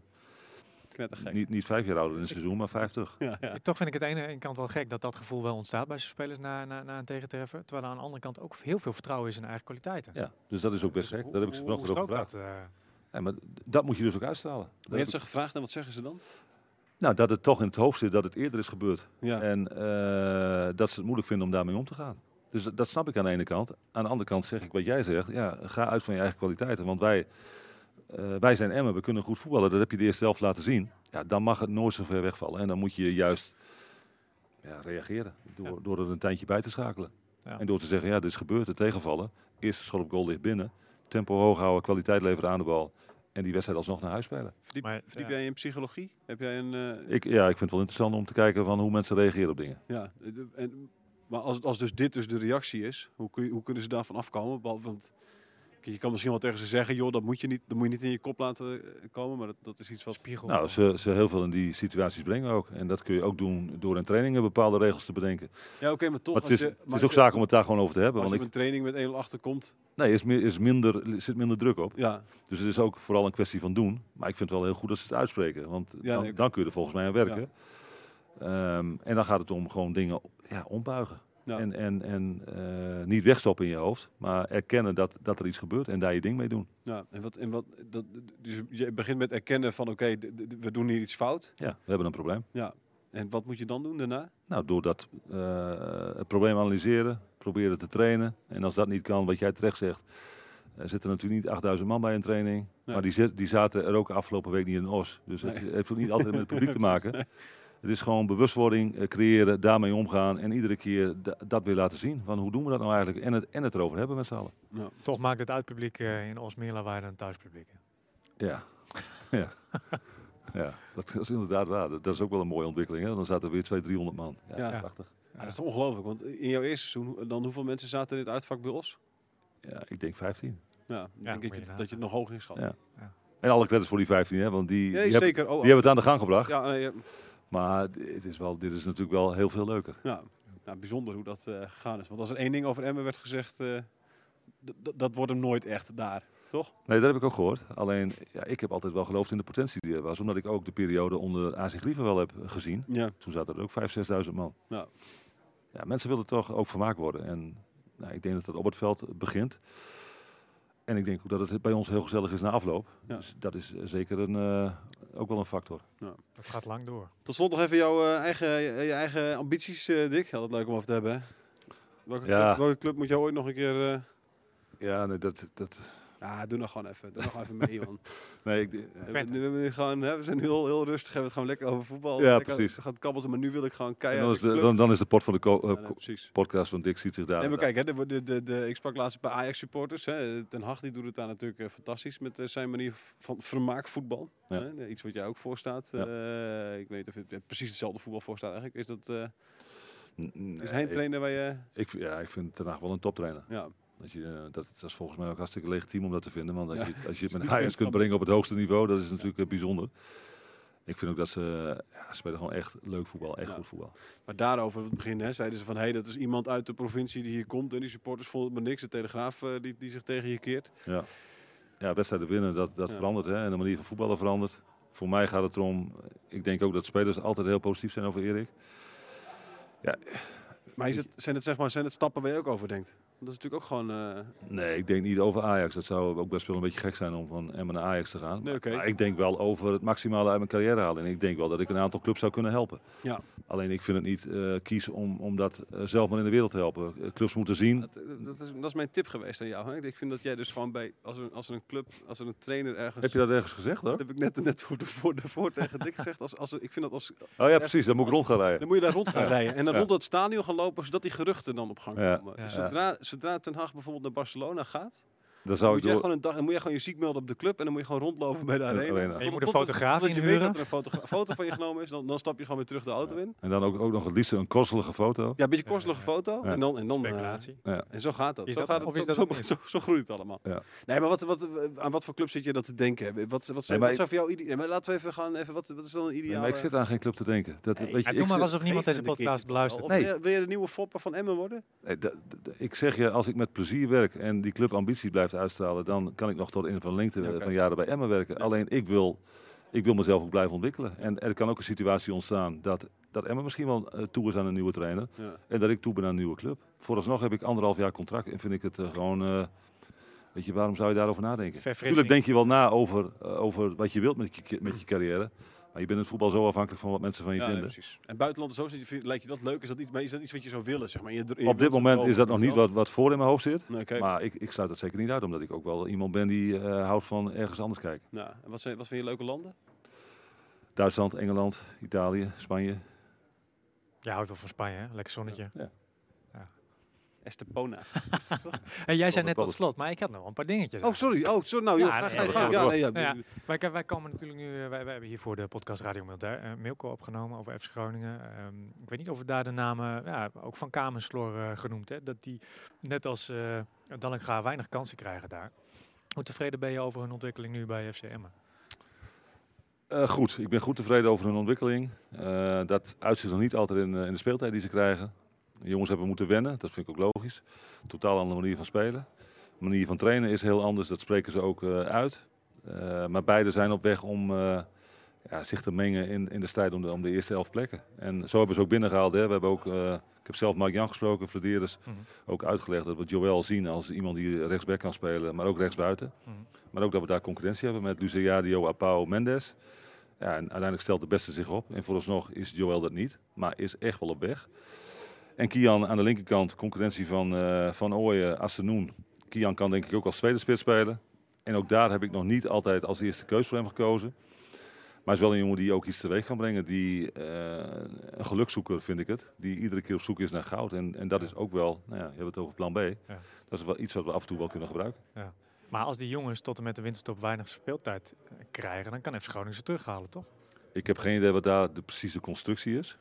knettergek. niet, niet vijf jaar ouder in het seizoen, maar vijftig. Ja, ja. Toch vind ik het aan de ene kant wel gek dat dat gevoel wel ontstaat bij zijn spelers na, na, na een tegentreffen. Terwijl er aan de andere kant ook heel veel vertrouwen is in eigen kwaliteiten. Ja, dus dat is ook best gek. Daar heb ik ze vanochtend strookt gevraagd. dat? eh? Ja, maar dat moet je dus ook uitstralen. Maar je hebt ze gevraagd en wat zeggen ze dan? Nou, dat het toch in het hoofd zit dat het eerder is gebeurd. Ja. En eh, dat ze het moeilijk vinden om daarmee om te gaan. Dus dat, dat snap ik aan de ene kant. Aan de andere kant zeg ik wat jij zegt. Ja, ga uit van je eigen kwaliteiten. Want wij, eh, wij zijn Emmen, we kunnen goed voetballen. Dat heb je de eerste zelf laten zien. Ja, dan mag het nooit zo ver wegvallen. En dan moet je juist ja, reageren. Door, Ja. door er een tandje bij te schakelen. Ja. En door te zeggen, ja, dit is gebeurd. Het tegenvallen. Eerste schot op goal ligt binnen. Tempo hoog houden, kwaliteit leveren aan de bal. En die wedstrijd alsnog naar huis spelen. Verdiep, Maar, verdiep ja. jij in psychologie? Heb jij een... eh, Ik, ja, ik vind het wel interessant om te kijken van hoe mensen reageren op dingen. Ja, en, maar als, als dus dit dus de reactie is, hoe, kun je, hoe kunnen ze daarvan afkomen? Want je kan misschien wel tegen ze zeggen, joh, dat moet je niet, dat moet je niet in je kop laten eh, komen, maar dat, dat is iets wat... Spiegel. Nou, ze, ze heel veel in die situaties brengen ook. En dat kun je ook doen door in trainingen bepaalde regels te bedenken. Ja, oké, maar toch... Maar het is, je- het is ook je- zaak om het daar gewoon over te hebben. Als Want je ik, een training met 1-0 achterkomt, nee, is, meer- is minder, er zit minder druk op. ja, Dus het is ook vooral een kwestie van doen. Maar ik vind het wel heel goed dat ze het uitspreken. Want Ja, dan, nee, dan kun je er volgens mij aan werken. Ehm, en dan gaat het om gewoon dingen ja, ombuigen. Ja. En, en, en eh, niet wegstoppen in je hoofd. Maar erkennen dat, dat er iets gebeurt en daar je ding mee doen. ja, en wat, en wat, dat, dus je begint met erkennen van, oké, we doen hier iets fout. Ja, we hebben een probleem. Ja, en wat moet je dan doen daarna? Nou, door dat eh, het probleem analyseren, proberen te trainen. En als dat niet kan, wat jij terecht zegt, er zitten natuurlijk niet 8000 man bij een training. Nee. Maar die, zit, die zaten er ook afgelopen week niet in Os. Dus het Nee. heeft niet altijd met het publiek te maken. Het is gewoon bewustwording eh, creëren, daarmee omgaan en iedere keer da- dat weer laten zien. Van hoe doen we dat nou eigenlijk? En het, en het erover hebben met z'n allen. Ja. Toch maakt het uitpubliek eh, in Os meer lawaai dan het thuispubliek. Ja. ja. ja, dat is inderdaad waar. Dat is ook wel een mooie ontwikkeling. Hè? Dan zaten er weer 200, 300 man. Ja, Ja. prachtig. Ja, dat is toch ongelooflijk, want in jouw eerste seizoen, dan hoeveel mensen zaten in het uitvak bij ons? Ja, ik denk 15. Ja, ik denk dat je dat je het nog hoger inschat. Ja. En alle credits voor die 15, hè? want die. Oh, die hebben het aan de gang gebracht. ja, nee, ja, Maar het is wel, dit is natuurlijk wel heel veel leuker. ja. Nou, bijzonder hoe dat eh, gegaan is. Want als er één ding over Emmen werd gezegd, eh, dat wordt hem nooit echt daar. Toch? Nee, dat heb ik ook gehoord. Alleen, ja, ik heb altijd wel geloofd in de potentie die er was. Omdat ik ook de periode onder AC Grieven wel heb gezien. Ja. Toen zaten er ook 5.000, 6.000 man. Ja. Ja, mensen willen toch ook vermaakt worden. En nou, ik denk dat dat op het veld begint. En ik denk ook dat het bij ons heel gezellig is na afloop. Ja. Dus dat is eh, zeker een, eh, ook wel een factor. Dat gaat lang door. Tot slot nog even jouw eh, eigen, je, je eigen ambities, eh, Dick. Altijd leuk om over te hebben. Hè? Welke, Ja. club, welke club moet jij ooit nog een keer... eh, Ja, nee, dat, dat, Ja, doe nog gewoon even. Doe nog even mee, man. nee, ik, We, hebben- we, nu gewoon, hè, we zijn nu heel, heel rustig. Hebben het gewoon lekker over voetbal. Ja, lekker, precies. Het gaat kabbelten, maar nu wil ik gewoon keihard... dan, is de, dan, dan is de pot van de eh, Ja, nee, podcast van Dick ziet zich daar. Nee, maar kijk, hè, de, de, de, de, ik sprak laatst bij Ajax supporters. Hè. Ten Hag die doet het daar natuurlijk eh, fantastisch met eh, zijn manier van vermaakvoetbal. Ja. Hè. Iets wat jij ook voorstaat. Ja. Eh, ik weet niet of het eh, precies hetzelfde voetbal voorstaat eigenlijk. Is, dat, eh, is hij een trainer waar je... Ik, ja, ik vind Ten Hag wel een toptrainer. Ja, Dat, je, eh, dat, dat is volgens mij ook hartstikke legitiem om dat te vinden. Want als, Ja. je, als je het met Ajax kunt brengen op het hoogste niveau, dat is natuurlijk eh, bijzonder. Ik vind ook dat ze, ja, ze spelen gewoon echt leuk voetbal, echt Ja. goed voetbal. maar daarover, het begin, hè, zeiden ze van... Hé, hey, dat is iemand uit de provincie die hier komt. En die supporters vonden het maar niks. De Telegraaf eh, die, die zich tegen je keert. Ja, ja wedstrijden winnen, dat, dat Ja. verandert. Hè, en de manier van voetballen verandert. Voor mij gaat het erom, ik denk ook dat spelers altijd heel positief zijn over Erik. Maar is het, zijn, het, zeg maar zijn het stappen waar je ook over denkt? Dat is natuurlijk ook gewoon... eh, Nee, ik denk niet over Ajax. Dat zou ook best wel een beetje gek zijn om van Emmen naar Ajax te gaan. Nee. Maar ik denk wel over het maximale uit mijn carrière halen. En ik denk wel dat ik een aantal clubs zou kunnen helpen. Ja. Alleen ik vind het niet eh kiezen om, om dat eh, zelf maar in de wereld te helpen. Eh, Clubs moeten zien. Dat, eh, dat, is, dat is mijn tip geweest aan jou. Hè? Ik vind dat jij dus gewoon bij, als er, als er een club, als er een trainer ergens... Heb je dat ergens gezegd hoor? Dat heb ik net, net voor, de, voor, de, voor tegen Dick gezegd. Als, als, ik vind dat als, Oh ja, precies. Dan moet ik rond gaan rijden. dan moet je daar rond gaan Ja. rijden. En dan Ja. rond dat stadion gaan lopen, zodat die geruchten dan op gang Ja. komen. Ja. Dus zodra, zodra Ten Hag bijvoorbeeld naar Barcelona gaat, Dan zou moet ik jij gewoon een dag, dan moet je gewoon je ziek melden op de club en dan moet je gewoon rondlopen bij de En- arena. arena. Tot- En je moet een fotograaf totdat je weet inhuren. dat er een foto, foto van je genomen is, dan, dan stap je gewoon weer terug de auto in. En dan ook, ook nog het liefst een korselige foto. Ja, een beetje korselige foto. Ja. En dan, en dan eh, Speculatie. en zo gaat dat. Is zo, dat- gaat het zo, dat zo, zo, groeit het allemaal. Ja. Nee, maar wat, wat, aan wat voor club zit je dat te denken? Wat, wat, zijn, Nee, wat ik- zou voor jou ideaal? maar laten we even gaan. Even, wat, wat is dan een Nee, ideaal? maar ik zit aan geen club te denken. Dat, Nee, weet je, doe maar alsof niemand deze podcast beluistert. Nee. wil, je, de nieuwe fopper van Emmen worden? Ik zeg je, als ik met plezier werk en die club ambitie blijft uitstralen, dan kan ik nog tot in van lengte van jaren bij Emmen werken. Ja. Alleen ik wil, ik wil mezelf ook blijven ontwikkelen. En er kan ook een situatie ontstaan dat, dat Emmen misschien wel eh, toe is aan een nieuwe trainer. Ja. En dat ik toe ben aan een nieuwe club. Vooralsnog heb ik anderhalf jaar contract en vind ik het eh, gewoon... eh, weet je, waarom zou je daarover nadenken? Natuurlijk denk je wel na over, over wat je wilt met je, met je carrière. Maar je bent in het voetbal zo afhankelijk van wat mensen van je Ja, nee, vinden. precies. En buitenland zo lijkt je dat leuk? Is dat, iets, is dat iets wat je zou willen? Zeg maar? Je, je Op dit moment is dat nog niet wat, wat voor in mijn hoofd zit. Nee. Maar ik, ik sluit dat zeker niet uit, omdat ik ook wel iemand ben die eh, houdt van ergens anders kijken. Nou, en wat, zijn, wat vind je leuke landen? Duitsland, Engeland, Italië, Spanje. Je houdt wel van Spanje, hè? Lekker zonnetje. Estepona. Hey, jij zei net tot slot, maar ik had nog wel een paar dingetjes. Oh, sorry. Oh, sorry. Nou, Ja, joh, ga, ga je gang. Ja, door. nee, ja. Nou ja, wij, wij komen natuurlijk nu, eh, wij, wij hebben hier voor de podcast Radio uh, Milko opgenomen over FC Groningen. Ehm, ik weet niet of we daar de namen, ja, ook van Kamensloor eh, genoemd, hè, dat die net als uh, Dallinga weinig kansen krijgen daar. Hoe tevreden ben je over hun ontwikkeling nu bij FC Emmen? Eh, goed, ik ben goed tevreden over hun ontwikkeling. Eh, dat uitzicht nog niet altijd in, eh, in de speeltijd die ze krijgen. De jongens hebben moeten wennen, dat vind ik ook logisch. Totaal andere manier van spelen. De manier van trainen is heel anders, dat spreken ze ook eh, uit. Eh, maar beide zijn op weg om eh, ja, zich te mengen in, in de strijd om de, om de eerste elf plekken. En zo hebben ze ook binnengehaald. Hè. We hebben ook, ik heb zelf Mark Jan gesproken, Flederis, Mhm. ook uitgelegd dat we Joël zien als iemand die rechtsback kan spelen, maar ook rechtsbuiten. Mhm. Maar ook dat we daar concurrentie hebben met Luciadio, Apau, Mendes. Ja, en uiteindelijk stelt de beste zich op. En vooralsnog is Joel dat niet, maar is echt wel op weg. En Kian aan de linkerkant, concurrentie van, eh van Ooyen, Assenoen. Kian kan denk ik ook als tweede spits spelen. En ook daar heb ik nog niet altijd als eerste keus voor hem gekozen. Maar is wel een jongen die ook iets teweeg kan brengen. Die, eh, een gelukzoeker vind ik het. Die iedere keer op zoek is naar goud. En, en dat is ook wel, nou ja, je hebt het over plan B. Dat is wel iets wat we af en toe wel kunnen gebruiken. Maar als die jongens tot en met de winterstop weinig speeltijd eh, krijgen, dan kan FC Groningen ze terughalen, toch? Ik heb geen idee wat daar de precieze constructie is.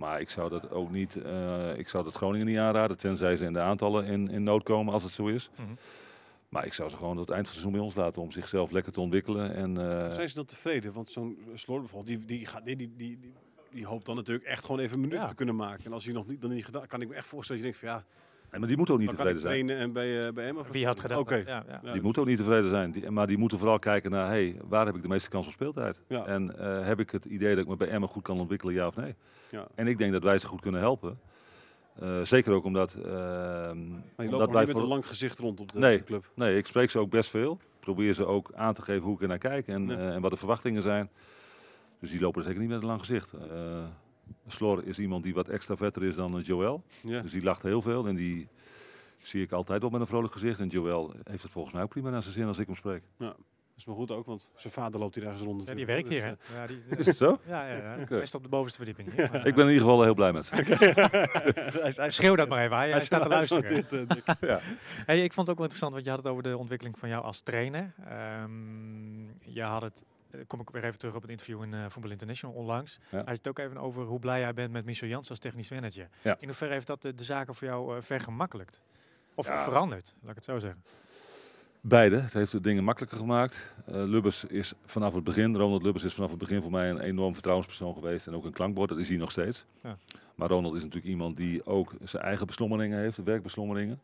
Maar ik zou dat ook niet, eh, ik zou dat Groningen niet aanraden, tenzij ze in de aantallen in, in nood komen als het zo is. Mhm. Maar ik zou ze gewoon tot het eind van het seizoen bij ons laten om zichzelf lekker te ontwikkelen. En, eh, Zijn ze dan tevreden? Want zo'n Sloor bijvoorbeeld, die, die, gaat, die, die, die, die, die hoopt dan natuurlijk echt gewoon even een minuut Ja. te kunnen maken. En als hij nog niet, dan niet gedaan, kan ik me echt voorstellen dat je denkt van ja, maar die moeten ook niet dan kan ik tevreden zijn. trainen en bij, eh bij Emma. Wie had gedaan? Oké. Ja, ja. Ja, Die moeten ook niet tevreden zijn. Die, maar die moeten vooral kijken naar, hey, waar heb ik de meeste kans op speeltijd? Ja. En eh, heb ik het idee dat ik me bij Emmen goed kan ontwikkelen, ja of nee? Ja. En ik denk dat wij ze goed kunnen helpen. Eh, zeker ook omdat, eh, Maar je omdat loopt wij niet met voor- een lang gezicht rond op de, Nee. club. Nee, ik spreek ze ook best veel. Ik probeer ze ook aan te geven hoe ik er naar kijk en, Ja. eh, en wat de verwachtingen zijn. Dus die lopen er zeker niet met een lang gezicht. Eh Slor is iemand die wat extra vetter is dan eh, Joël. Ja. Dus die lacht heel veel en die zie ik altijd wel met een vrolijk gezicht. En Joël heeft het volgens mij ook prima naar zijn zin als ik hem spreek. Dat is maar goed ook, want zijn vader loopt hier ergens rond. Ja, die werkt hier, Dus, hè? Ja, die, Is het zo? ja, ja, ja. Staat op de bovenste verdieping. hier, maar, Ik ben in ieder geval heel blij met ze. eh, hij is- hij is- Schreeuw dat maar even, hij, hij staat te luisteren. eh, Dick. Hey, ik vond het ook wel interessant, want je had het over de ontwikkeling van jou als trainer. Ehm, je had het, eh, kom ik weer even terug op het interview in eh Voetbal International onlangs. Ja. Had het ook even over hoe blij jij bent met Michel Jans als technisch manager. Ja. In hoeverre heeft dat de, de zaken voor jou uh, vergemakkelijkt? Of Ja. veranderd, laat ik het zo zeggen. Beide. Het heeft de dingen makkelijker gemaakt. Lubbers is vanaf het begin, Ronald Lubbers is vanaf het begin voor mij een enorm vertrouwenspersoon geweest. En ook een klankbord, dat is hij nog steeds. Ja. Maar Ronald is natuurlijk iemand die ook zijn eigen beslommeringen heeft, werkbeslommeringen.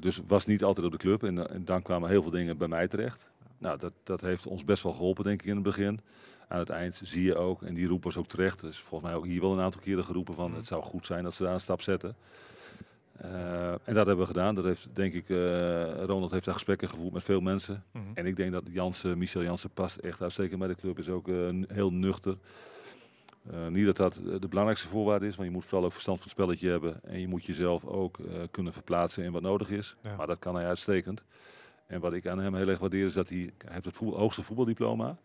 Dus was niet altijd op de club. En, en dan kwamen heel veel dingen bij mij terecht. Nou, dat, dat heeft ons best wel geholpen, denk ik, in het begin. Aan het eind zie je ook, en die roep was ook terecht. Dus volgens mij ook hier wel een aantal keren geroepen van Mhm. het zou goed zijn dat ze daar een stap zetten. Eh, en dat hebben we gedaan. Dat heeft, denk ik, eh, Ronald heeft daar gesprekken gevoerd met veel mensen. Mhm. En ik denk dat Jansen, Michel Jansen past echt uitstekend bij de club. Is ook eh, heel nuchter. Niet dat dat de belangrijkste voorwaarde is, want je moet vooral ook verstand van het spelletje hebben. En je moet jezelf ook kunnen verplaatsen in wat nodig is. Ja. Maar dat kan hij uitstekend. En wat ik aan hem heel erg waardeer is dat hij, hij heeft het voetbal, hoogste voetbaldiploma.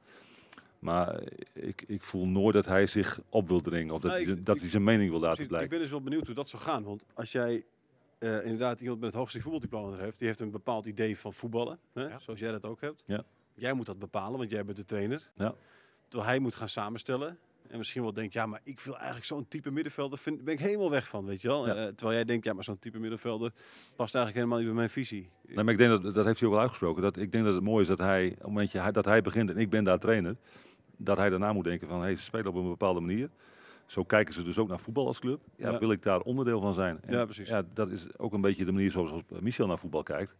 Maar ik, ik voel nooit dat hij zich op wil dringen of dat, hij, ik- dat ik- hij zijn mening wil laten Precies, ik blijken. ben dus wel benieuwd hoe dat zou gaan. Want als jij eh, inderdaad iemand met het hoogste voetbaldiploma er heeft. Die heeft een bepaald idee van voetballen. Hè? Ja. Zoals jij dat ook hebt. Ja. Jij moet dat bepalen, want jij bent de trainer. Ja. Terwijl hij moet gaan samenstellen. En misschien wel denkt, ja, maar ik wil eigenlijk zo'n type middenvelder. Vind, ben ik helemaal weg van, weet je wel. Ja. Eh, terwijl jij denkt, ja, maar zo'n type middenvelder past eigenlijk helemaal niet bij mijn visie. Nee, maar ik denk dat, dat heeft hij ook wel uitgesproken. Dat, ik denk dat het mooi is dat hij, op het moment hij- dat hij begint en ik ben daar trainer, dat hij daarna moet denken van, hey, ze spelen op een bepaalde manier. Zo kijken ze dus ook naar voetbal als club. Ja, Ja. wil ik daar onderdeel van zijn? En Ja, precies. Ja, dat is ook een beetje de manier zoals Michel naar voetbal kijkt.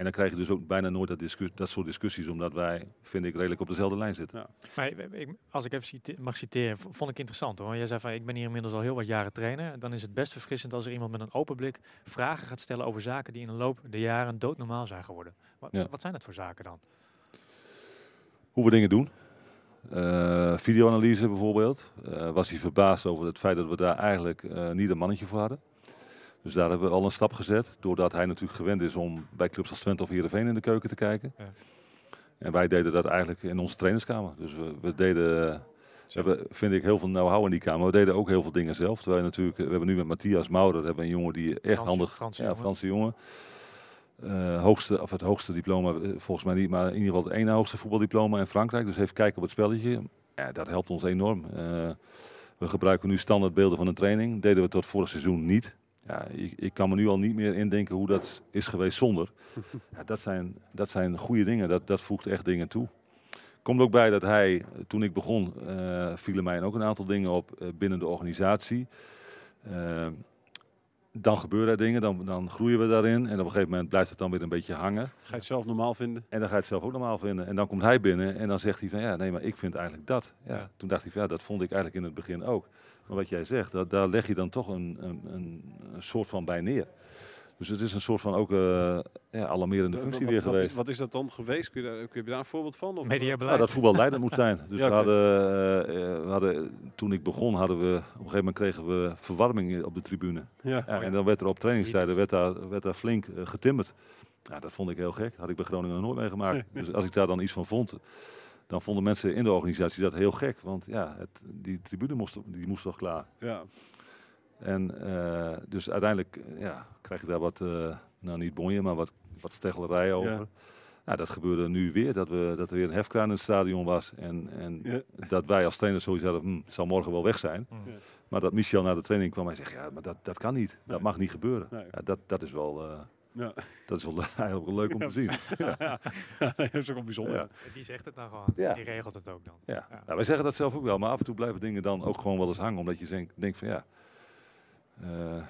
En dan krijg je dus ook bijna nooit dat, discus- dat soort discussies, omdat wij, vind ik, redelijk op dezelfde lijn zitten. Maar ik- als ik even cite- mag citeren, vond ik interessant hoor. Jij zei van ik ben hier inmiddels al heel wat jaren trainer. Dan is het best verfrissend als er iemand met een open blik vragen gaat stellen over zaken die in de loop der jaren doodnormaal zijn geworden. Wat, Ja. wat zijn dat voor zaken dan? Hoe we dingen doen. Eh, videoanalyse bijvoorbeeld. Eh, was hij verbaasd over het feit dat we daar eigenlijk eh, niet een mannetje voor hadden. Dus daar hebben we al een stap gezet. Doordat hij natuurlijk gewend is om bij clubs als Twente of Heerenveen in de keuken te kijken. Ja. En wij deden dat eigenlijk in onze trainerskamer. Dus we, we deden, we hebben, vind ik, heel veel know-how in die kamer. We deden ook heel veel dingen zelf. Terwijl natuurlijk, we hebben nu met Matthias Maurer hebben een jongen die echt Frans- handig, Franse ja, jongen. Franse jongen. Eh, hoogste, of het hoogste diploma, eh, volgens mij niet, maar in ieder geval het ene hoogste voetbaldiploma in Frankrijk. Dus even kijken op het spelletje. Ja, dat helpt ons enorm. Eh, we gebruiken nu standaard beelden van een training. Deden we tot vorig seizoen niet. Ja, ik, ik kan me nu al niet meer indenken hoe dat is geweest zonder. Ja, dat, zijn, dat zijn goede dingen. Dat, dat voegt echt dingen toe. Komt ook bij dat hij, toen ik begon, eh, vielen mij ook een aantal dingen op eh, binnen de organisatie. Eh, dan gebeuren er dingen, dan, dan groeien we daarin. En op een gegeven moment blijft het dan weer een beetje hangen. Ga je het zelf normaal vinden? En dan ga je het zelf ook normaal vinden. En dan komt hij binnen en dan zegt hij van ja, nee, maar ik vind eigenlijk dat. Ja, Ja. Toen dacht hij van ja, dat vond ik eigenlijk in het begin ook. Maar wat jij zegt, dat, daar leg je dan toch een, een, een, een soort van bij neer. Dus het is een soort van ook eh ja, alarmerende functie weer wat, geweest. Is, wat is dat dan geweest? Kun je daar, kun je daar een voorbeeld van? Of, Mediabeleid. Nou, dat voetbal leidend moet zijn. Dus Ja, we, oké. hadden, eh, eh, we hadden, toen ik begon, hadden we, op een gegeven moment kregen we verwarming op de tribune. Ja. Ja. En dan werd er op trainingstijden werd daar, werd daar flink eh, getimmerd. Ja, dat vond ik heel gek. Had ik bij Groningen nog nooit meegemaakt. Dus als ik daar dan iets van vond, dan vonden mensen in de organisatie dat heel gek. Want ja, het, die tribune moest, die moest toch klaar. Ja. En eh, dus uiteindelijk eh, ja, krijg je daar wat, eh, nou niet bonje, maar wat, wat steggelerij over. Ja. Nou, dat gebeurde nu weer, dat, we, dat er weer een hefkraan in het stadion was. En, en Ja. dat wij als trainer sowieso hadden, hm, het zal morgen wel weg zijn. Mm. Ja. Maar dat Michel naar de training kwam en zegt, ja, maar dat, dat kan niet. Dat Nee. mag niet gebeuren. Nee. Ja, dat, dat is wel, eh, Ja. dat is wel eigenlijk wel leuk om te zien. ja, dat is ook wel bijzonder. Ja. Die zegt het nou gewoon. Ja. Die regelt het ook dan. Ja. Ja. Nou, wij zeggen dat zelf ook wel, maar af en toe blijven dingen dan ook gewoon wel eens hangen. Omdat je denkt, denkt van ja, eh,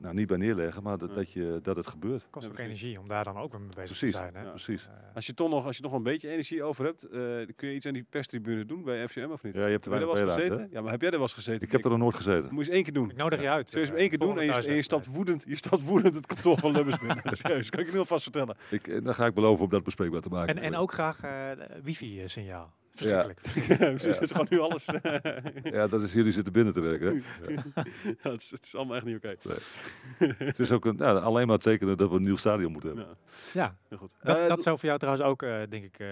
nou niet bij neerleggen, maar dat, Ja. dat, je, dat het gebeurt. Kost Ja, ook energie om daar dan ook mee bezig Precies. te zijn. Hè? Ja. Precies. Eh, Als je toch nog, als je nog een beetje energie over hebt, eh, kun je iets aan die perstribune doen bij FCM of niet? Ja, je hebt er heb er wel eens gezeten? gezeten. Ja, maar heb jij er wel eens gezeten? Ik heb er nog nooit gezeten. Moet je eens één keer doen. ik nodig je uit. Eens eh, één keer doen en je, volgende en je stapt woedend, je stapt woedend het kantoor van Lubbers binnen. Serieus, kan ik je nu alvast vertellen. Ik, dan ga ik beloven om dat bespreekbaar te maken. En, en ook graag eh, wifi-signaal. Verschrikkelijk. Ja, het is gewoon nu alles. Ja, dat is jullie zitten binnen te werken. Hè? Ja, het, is, het is allemaal echt niet oké. Het is ook een, nou, alleen maar het tekenen dat we een nieuw stadion moeten hebben. Ja, Ja, heel goed. dat, Eh, dat zou voor jou trouwens ook, eh, denk ik, eh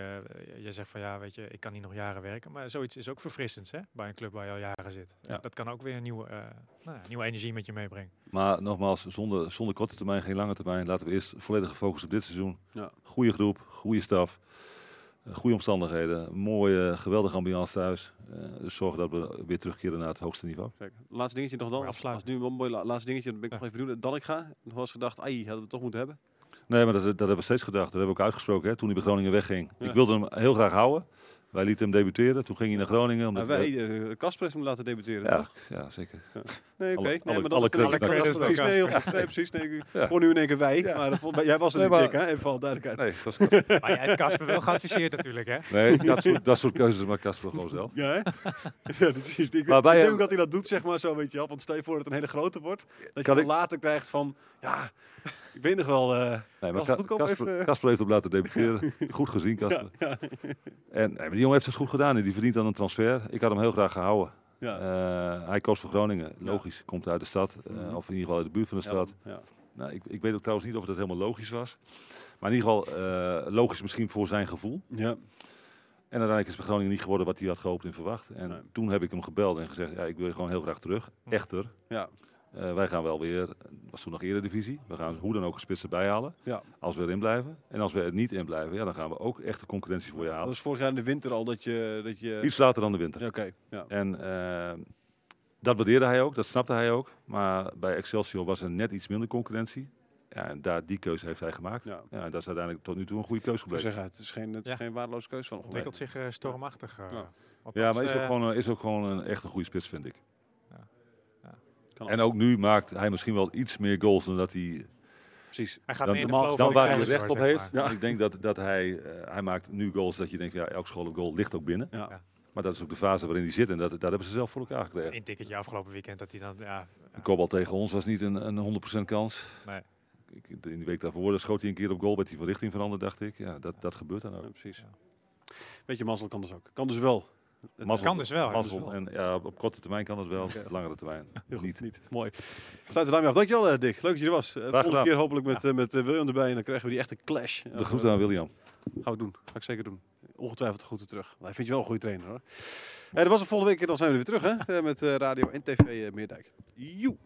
je zegt van ja, weet je, ik kan niet nog jaren werken. Maar zoiets is ook verfrissends hè, bij een club waar je al jaren zit. Ja. Dat kan ook weer een nieuwe, eh, nou, ja, nieuwe energie met je meebrengen. Maar nogmaals, zonder, zonder korte termijn, geen lange termijn. Laten we eerst volledig gefocust op dit seizoen. Ja. Goede groep, goede staf, eh, goede omstandigheden, mooie, geweldige ambiance thuis. Eh, dus zorgen dat we weer terugkeren naar het hoogste niveau. Zeker. Laatste dingetje nog dan. Als, afsluiten. als nu een mooi la- laatste dingetje, dan ben ik Ja. nog even benieuwd. Dan ik ga. Nog eens gedacht, ai, hadden we het toch moeten hebben. Nee, maar dat, dat hebben we steeds gedacht. Dat hebben we ook uitgesproken hè, toen hij bij Groningen wegging. Ja. Ik wilde hem heel graag houden. Wij lieten hem debuteren. Toen ging hij naar Groningen. Omdat Maar wij, eh, Kasper heeft hem laten debuteren. ja, toch? ja, zeker. Nee, oké. Alle- Nee, alle- maar dan alle credits naar precies, nee. Nee, precies. Nee, ik Ja. hoor nu in één keer wij. Ja. Maar jij was er Nee, niet, maar- Dick, hè? Even voor duidelijkheid. Nee, dat, is- Maar jij hebt Casper wel geadviseerd natuurlijk hè. nee dat, soort, dat soort keuzes maakt Casper gewoon zelf. Ja, hè? ja, precies. Ik, Maar ik bij denk dat hij dat doet, zeg maar, zo, weet je wel. Want stel je voor dat het een hele grote wordt. Dat je dan ik- later krijgt van, ja, ik weet nog wel... eh, Nee, maar Casper, Casper, Casper heeft hem laten debuteren. Goed gezien, Casper. ja, En die jongen heeft het goed gedaan en die verdient dan een transfer. Ik had hem heel graag gehouden. ja. Eh, hij koos voor Groningen. Logisch, komt uit de stad. eh, Mhm. Of in ieder geval uit de buurt van de stad. ja. Nou, ik, ik weet ook trouwens niet of dat helemaal logisch was. Maar in ieder geval eh, logisch misschien voor zijn gevoel. Ja. En uiteindelijk is bij Groningen niet geworden wat hij had gehoopt en verwacht. En Nee. toen heb ik hem gebeld en gezegd, ja, ik wil je gewoon heel graag terug. Hm. Echter, Ja. Eh, wij gaan wel weer, was toen nog eredivisie, we gaan hoe dan ook een spits erbij halen. Ja. Als we erin blijven. En als we er niet in blijven, ja, dan gaan we ook echt de concurrentie voor je Dat halen. was vorig jaar in de winter al dat je... Dat je Iets later dan de winter. ja, oké. Ja. En eh, dat waardeerde hij ook, dat snapte hij ook. Maar bij Excelsior was er net iets minder concurrentie. Ja, en daar, die keuze heeft hij gemaakt. Ja. Ja, en dat is uiteindelijk tot nu toe een goede keuze gebleken. zeggen, het is geen, het is Ja. geen waardeloze keuze van hem Ontwikkelt zich eh, stormachtig. Ja. Maar is ook, gewoon, is ook gewoon een echt een goede spits, vind ik. Kan En ook nu maakt hij misschien wel iets meer goals dan dat hij Precies. hij gaat dan, meer in de dan, waar hij recht op heeft. Maar Ik denk dat, dat hij, eh, hij maakt nu goals dat je denkt, ja, elk school goal ligt ook binnen. Ja. Ja. Maar dat is ook de fase waarin hij zit en dat, daar hebben ze zelf voor elkaar gekregen. Eén ticketje afgelopen weekend dat hij dan... Ja, Een kopbal tegen ons was niet een, een 100% kans. Nee. Ik, in de week daarvoor schoot hij een keer op goal, werd hij van richting veranderd, dacht ik. Ja, dat, dat gebeurt dan ook. Ja, precies. Weet je, mazzel kan dus ook. Kan dus wel. Het Mazzel. kan dus wel. En ja, op korte termijn kan het wel, op langere termijn Heel niet. goed, niet. Mooi. Sluit er daarmee af. Dankjewel, eh, Dick. Leuk dat je er was. Uh, volgende keer hopelijk met, eh, met eh, William erbij. En dan krijgen we die echte clash. De groeten aan William. Gaan we doen. Ga ik zeker doen. Ongetwijfeld de groeten terug. Hij vindt je wel een goede trainer hoor. Eh, dat was het volgende week. Dan zijn we er weer terug hè. eh, Met eh, radio en tv eh, Meerdijk. Joe.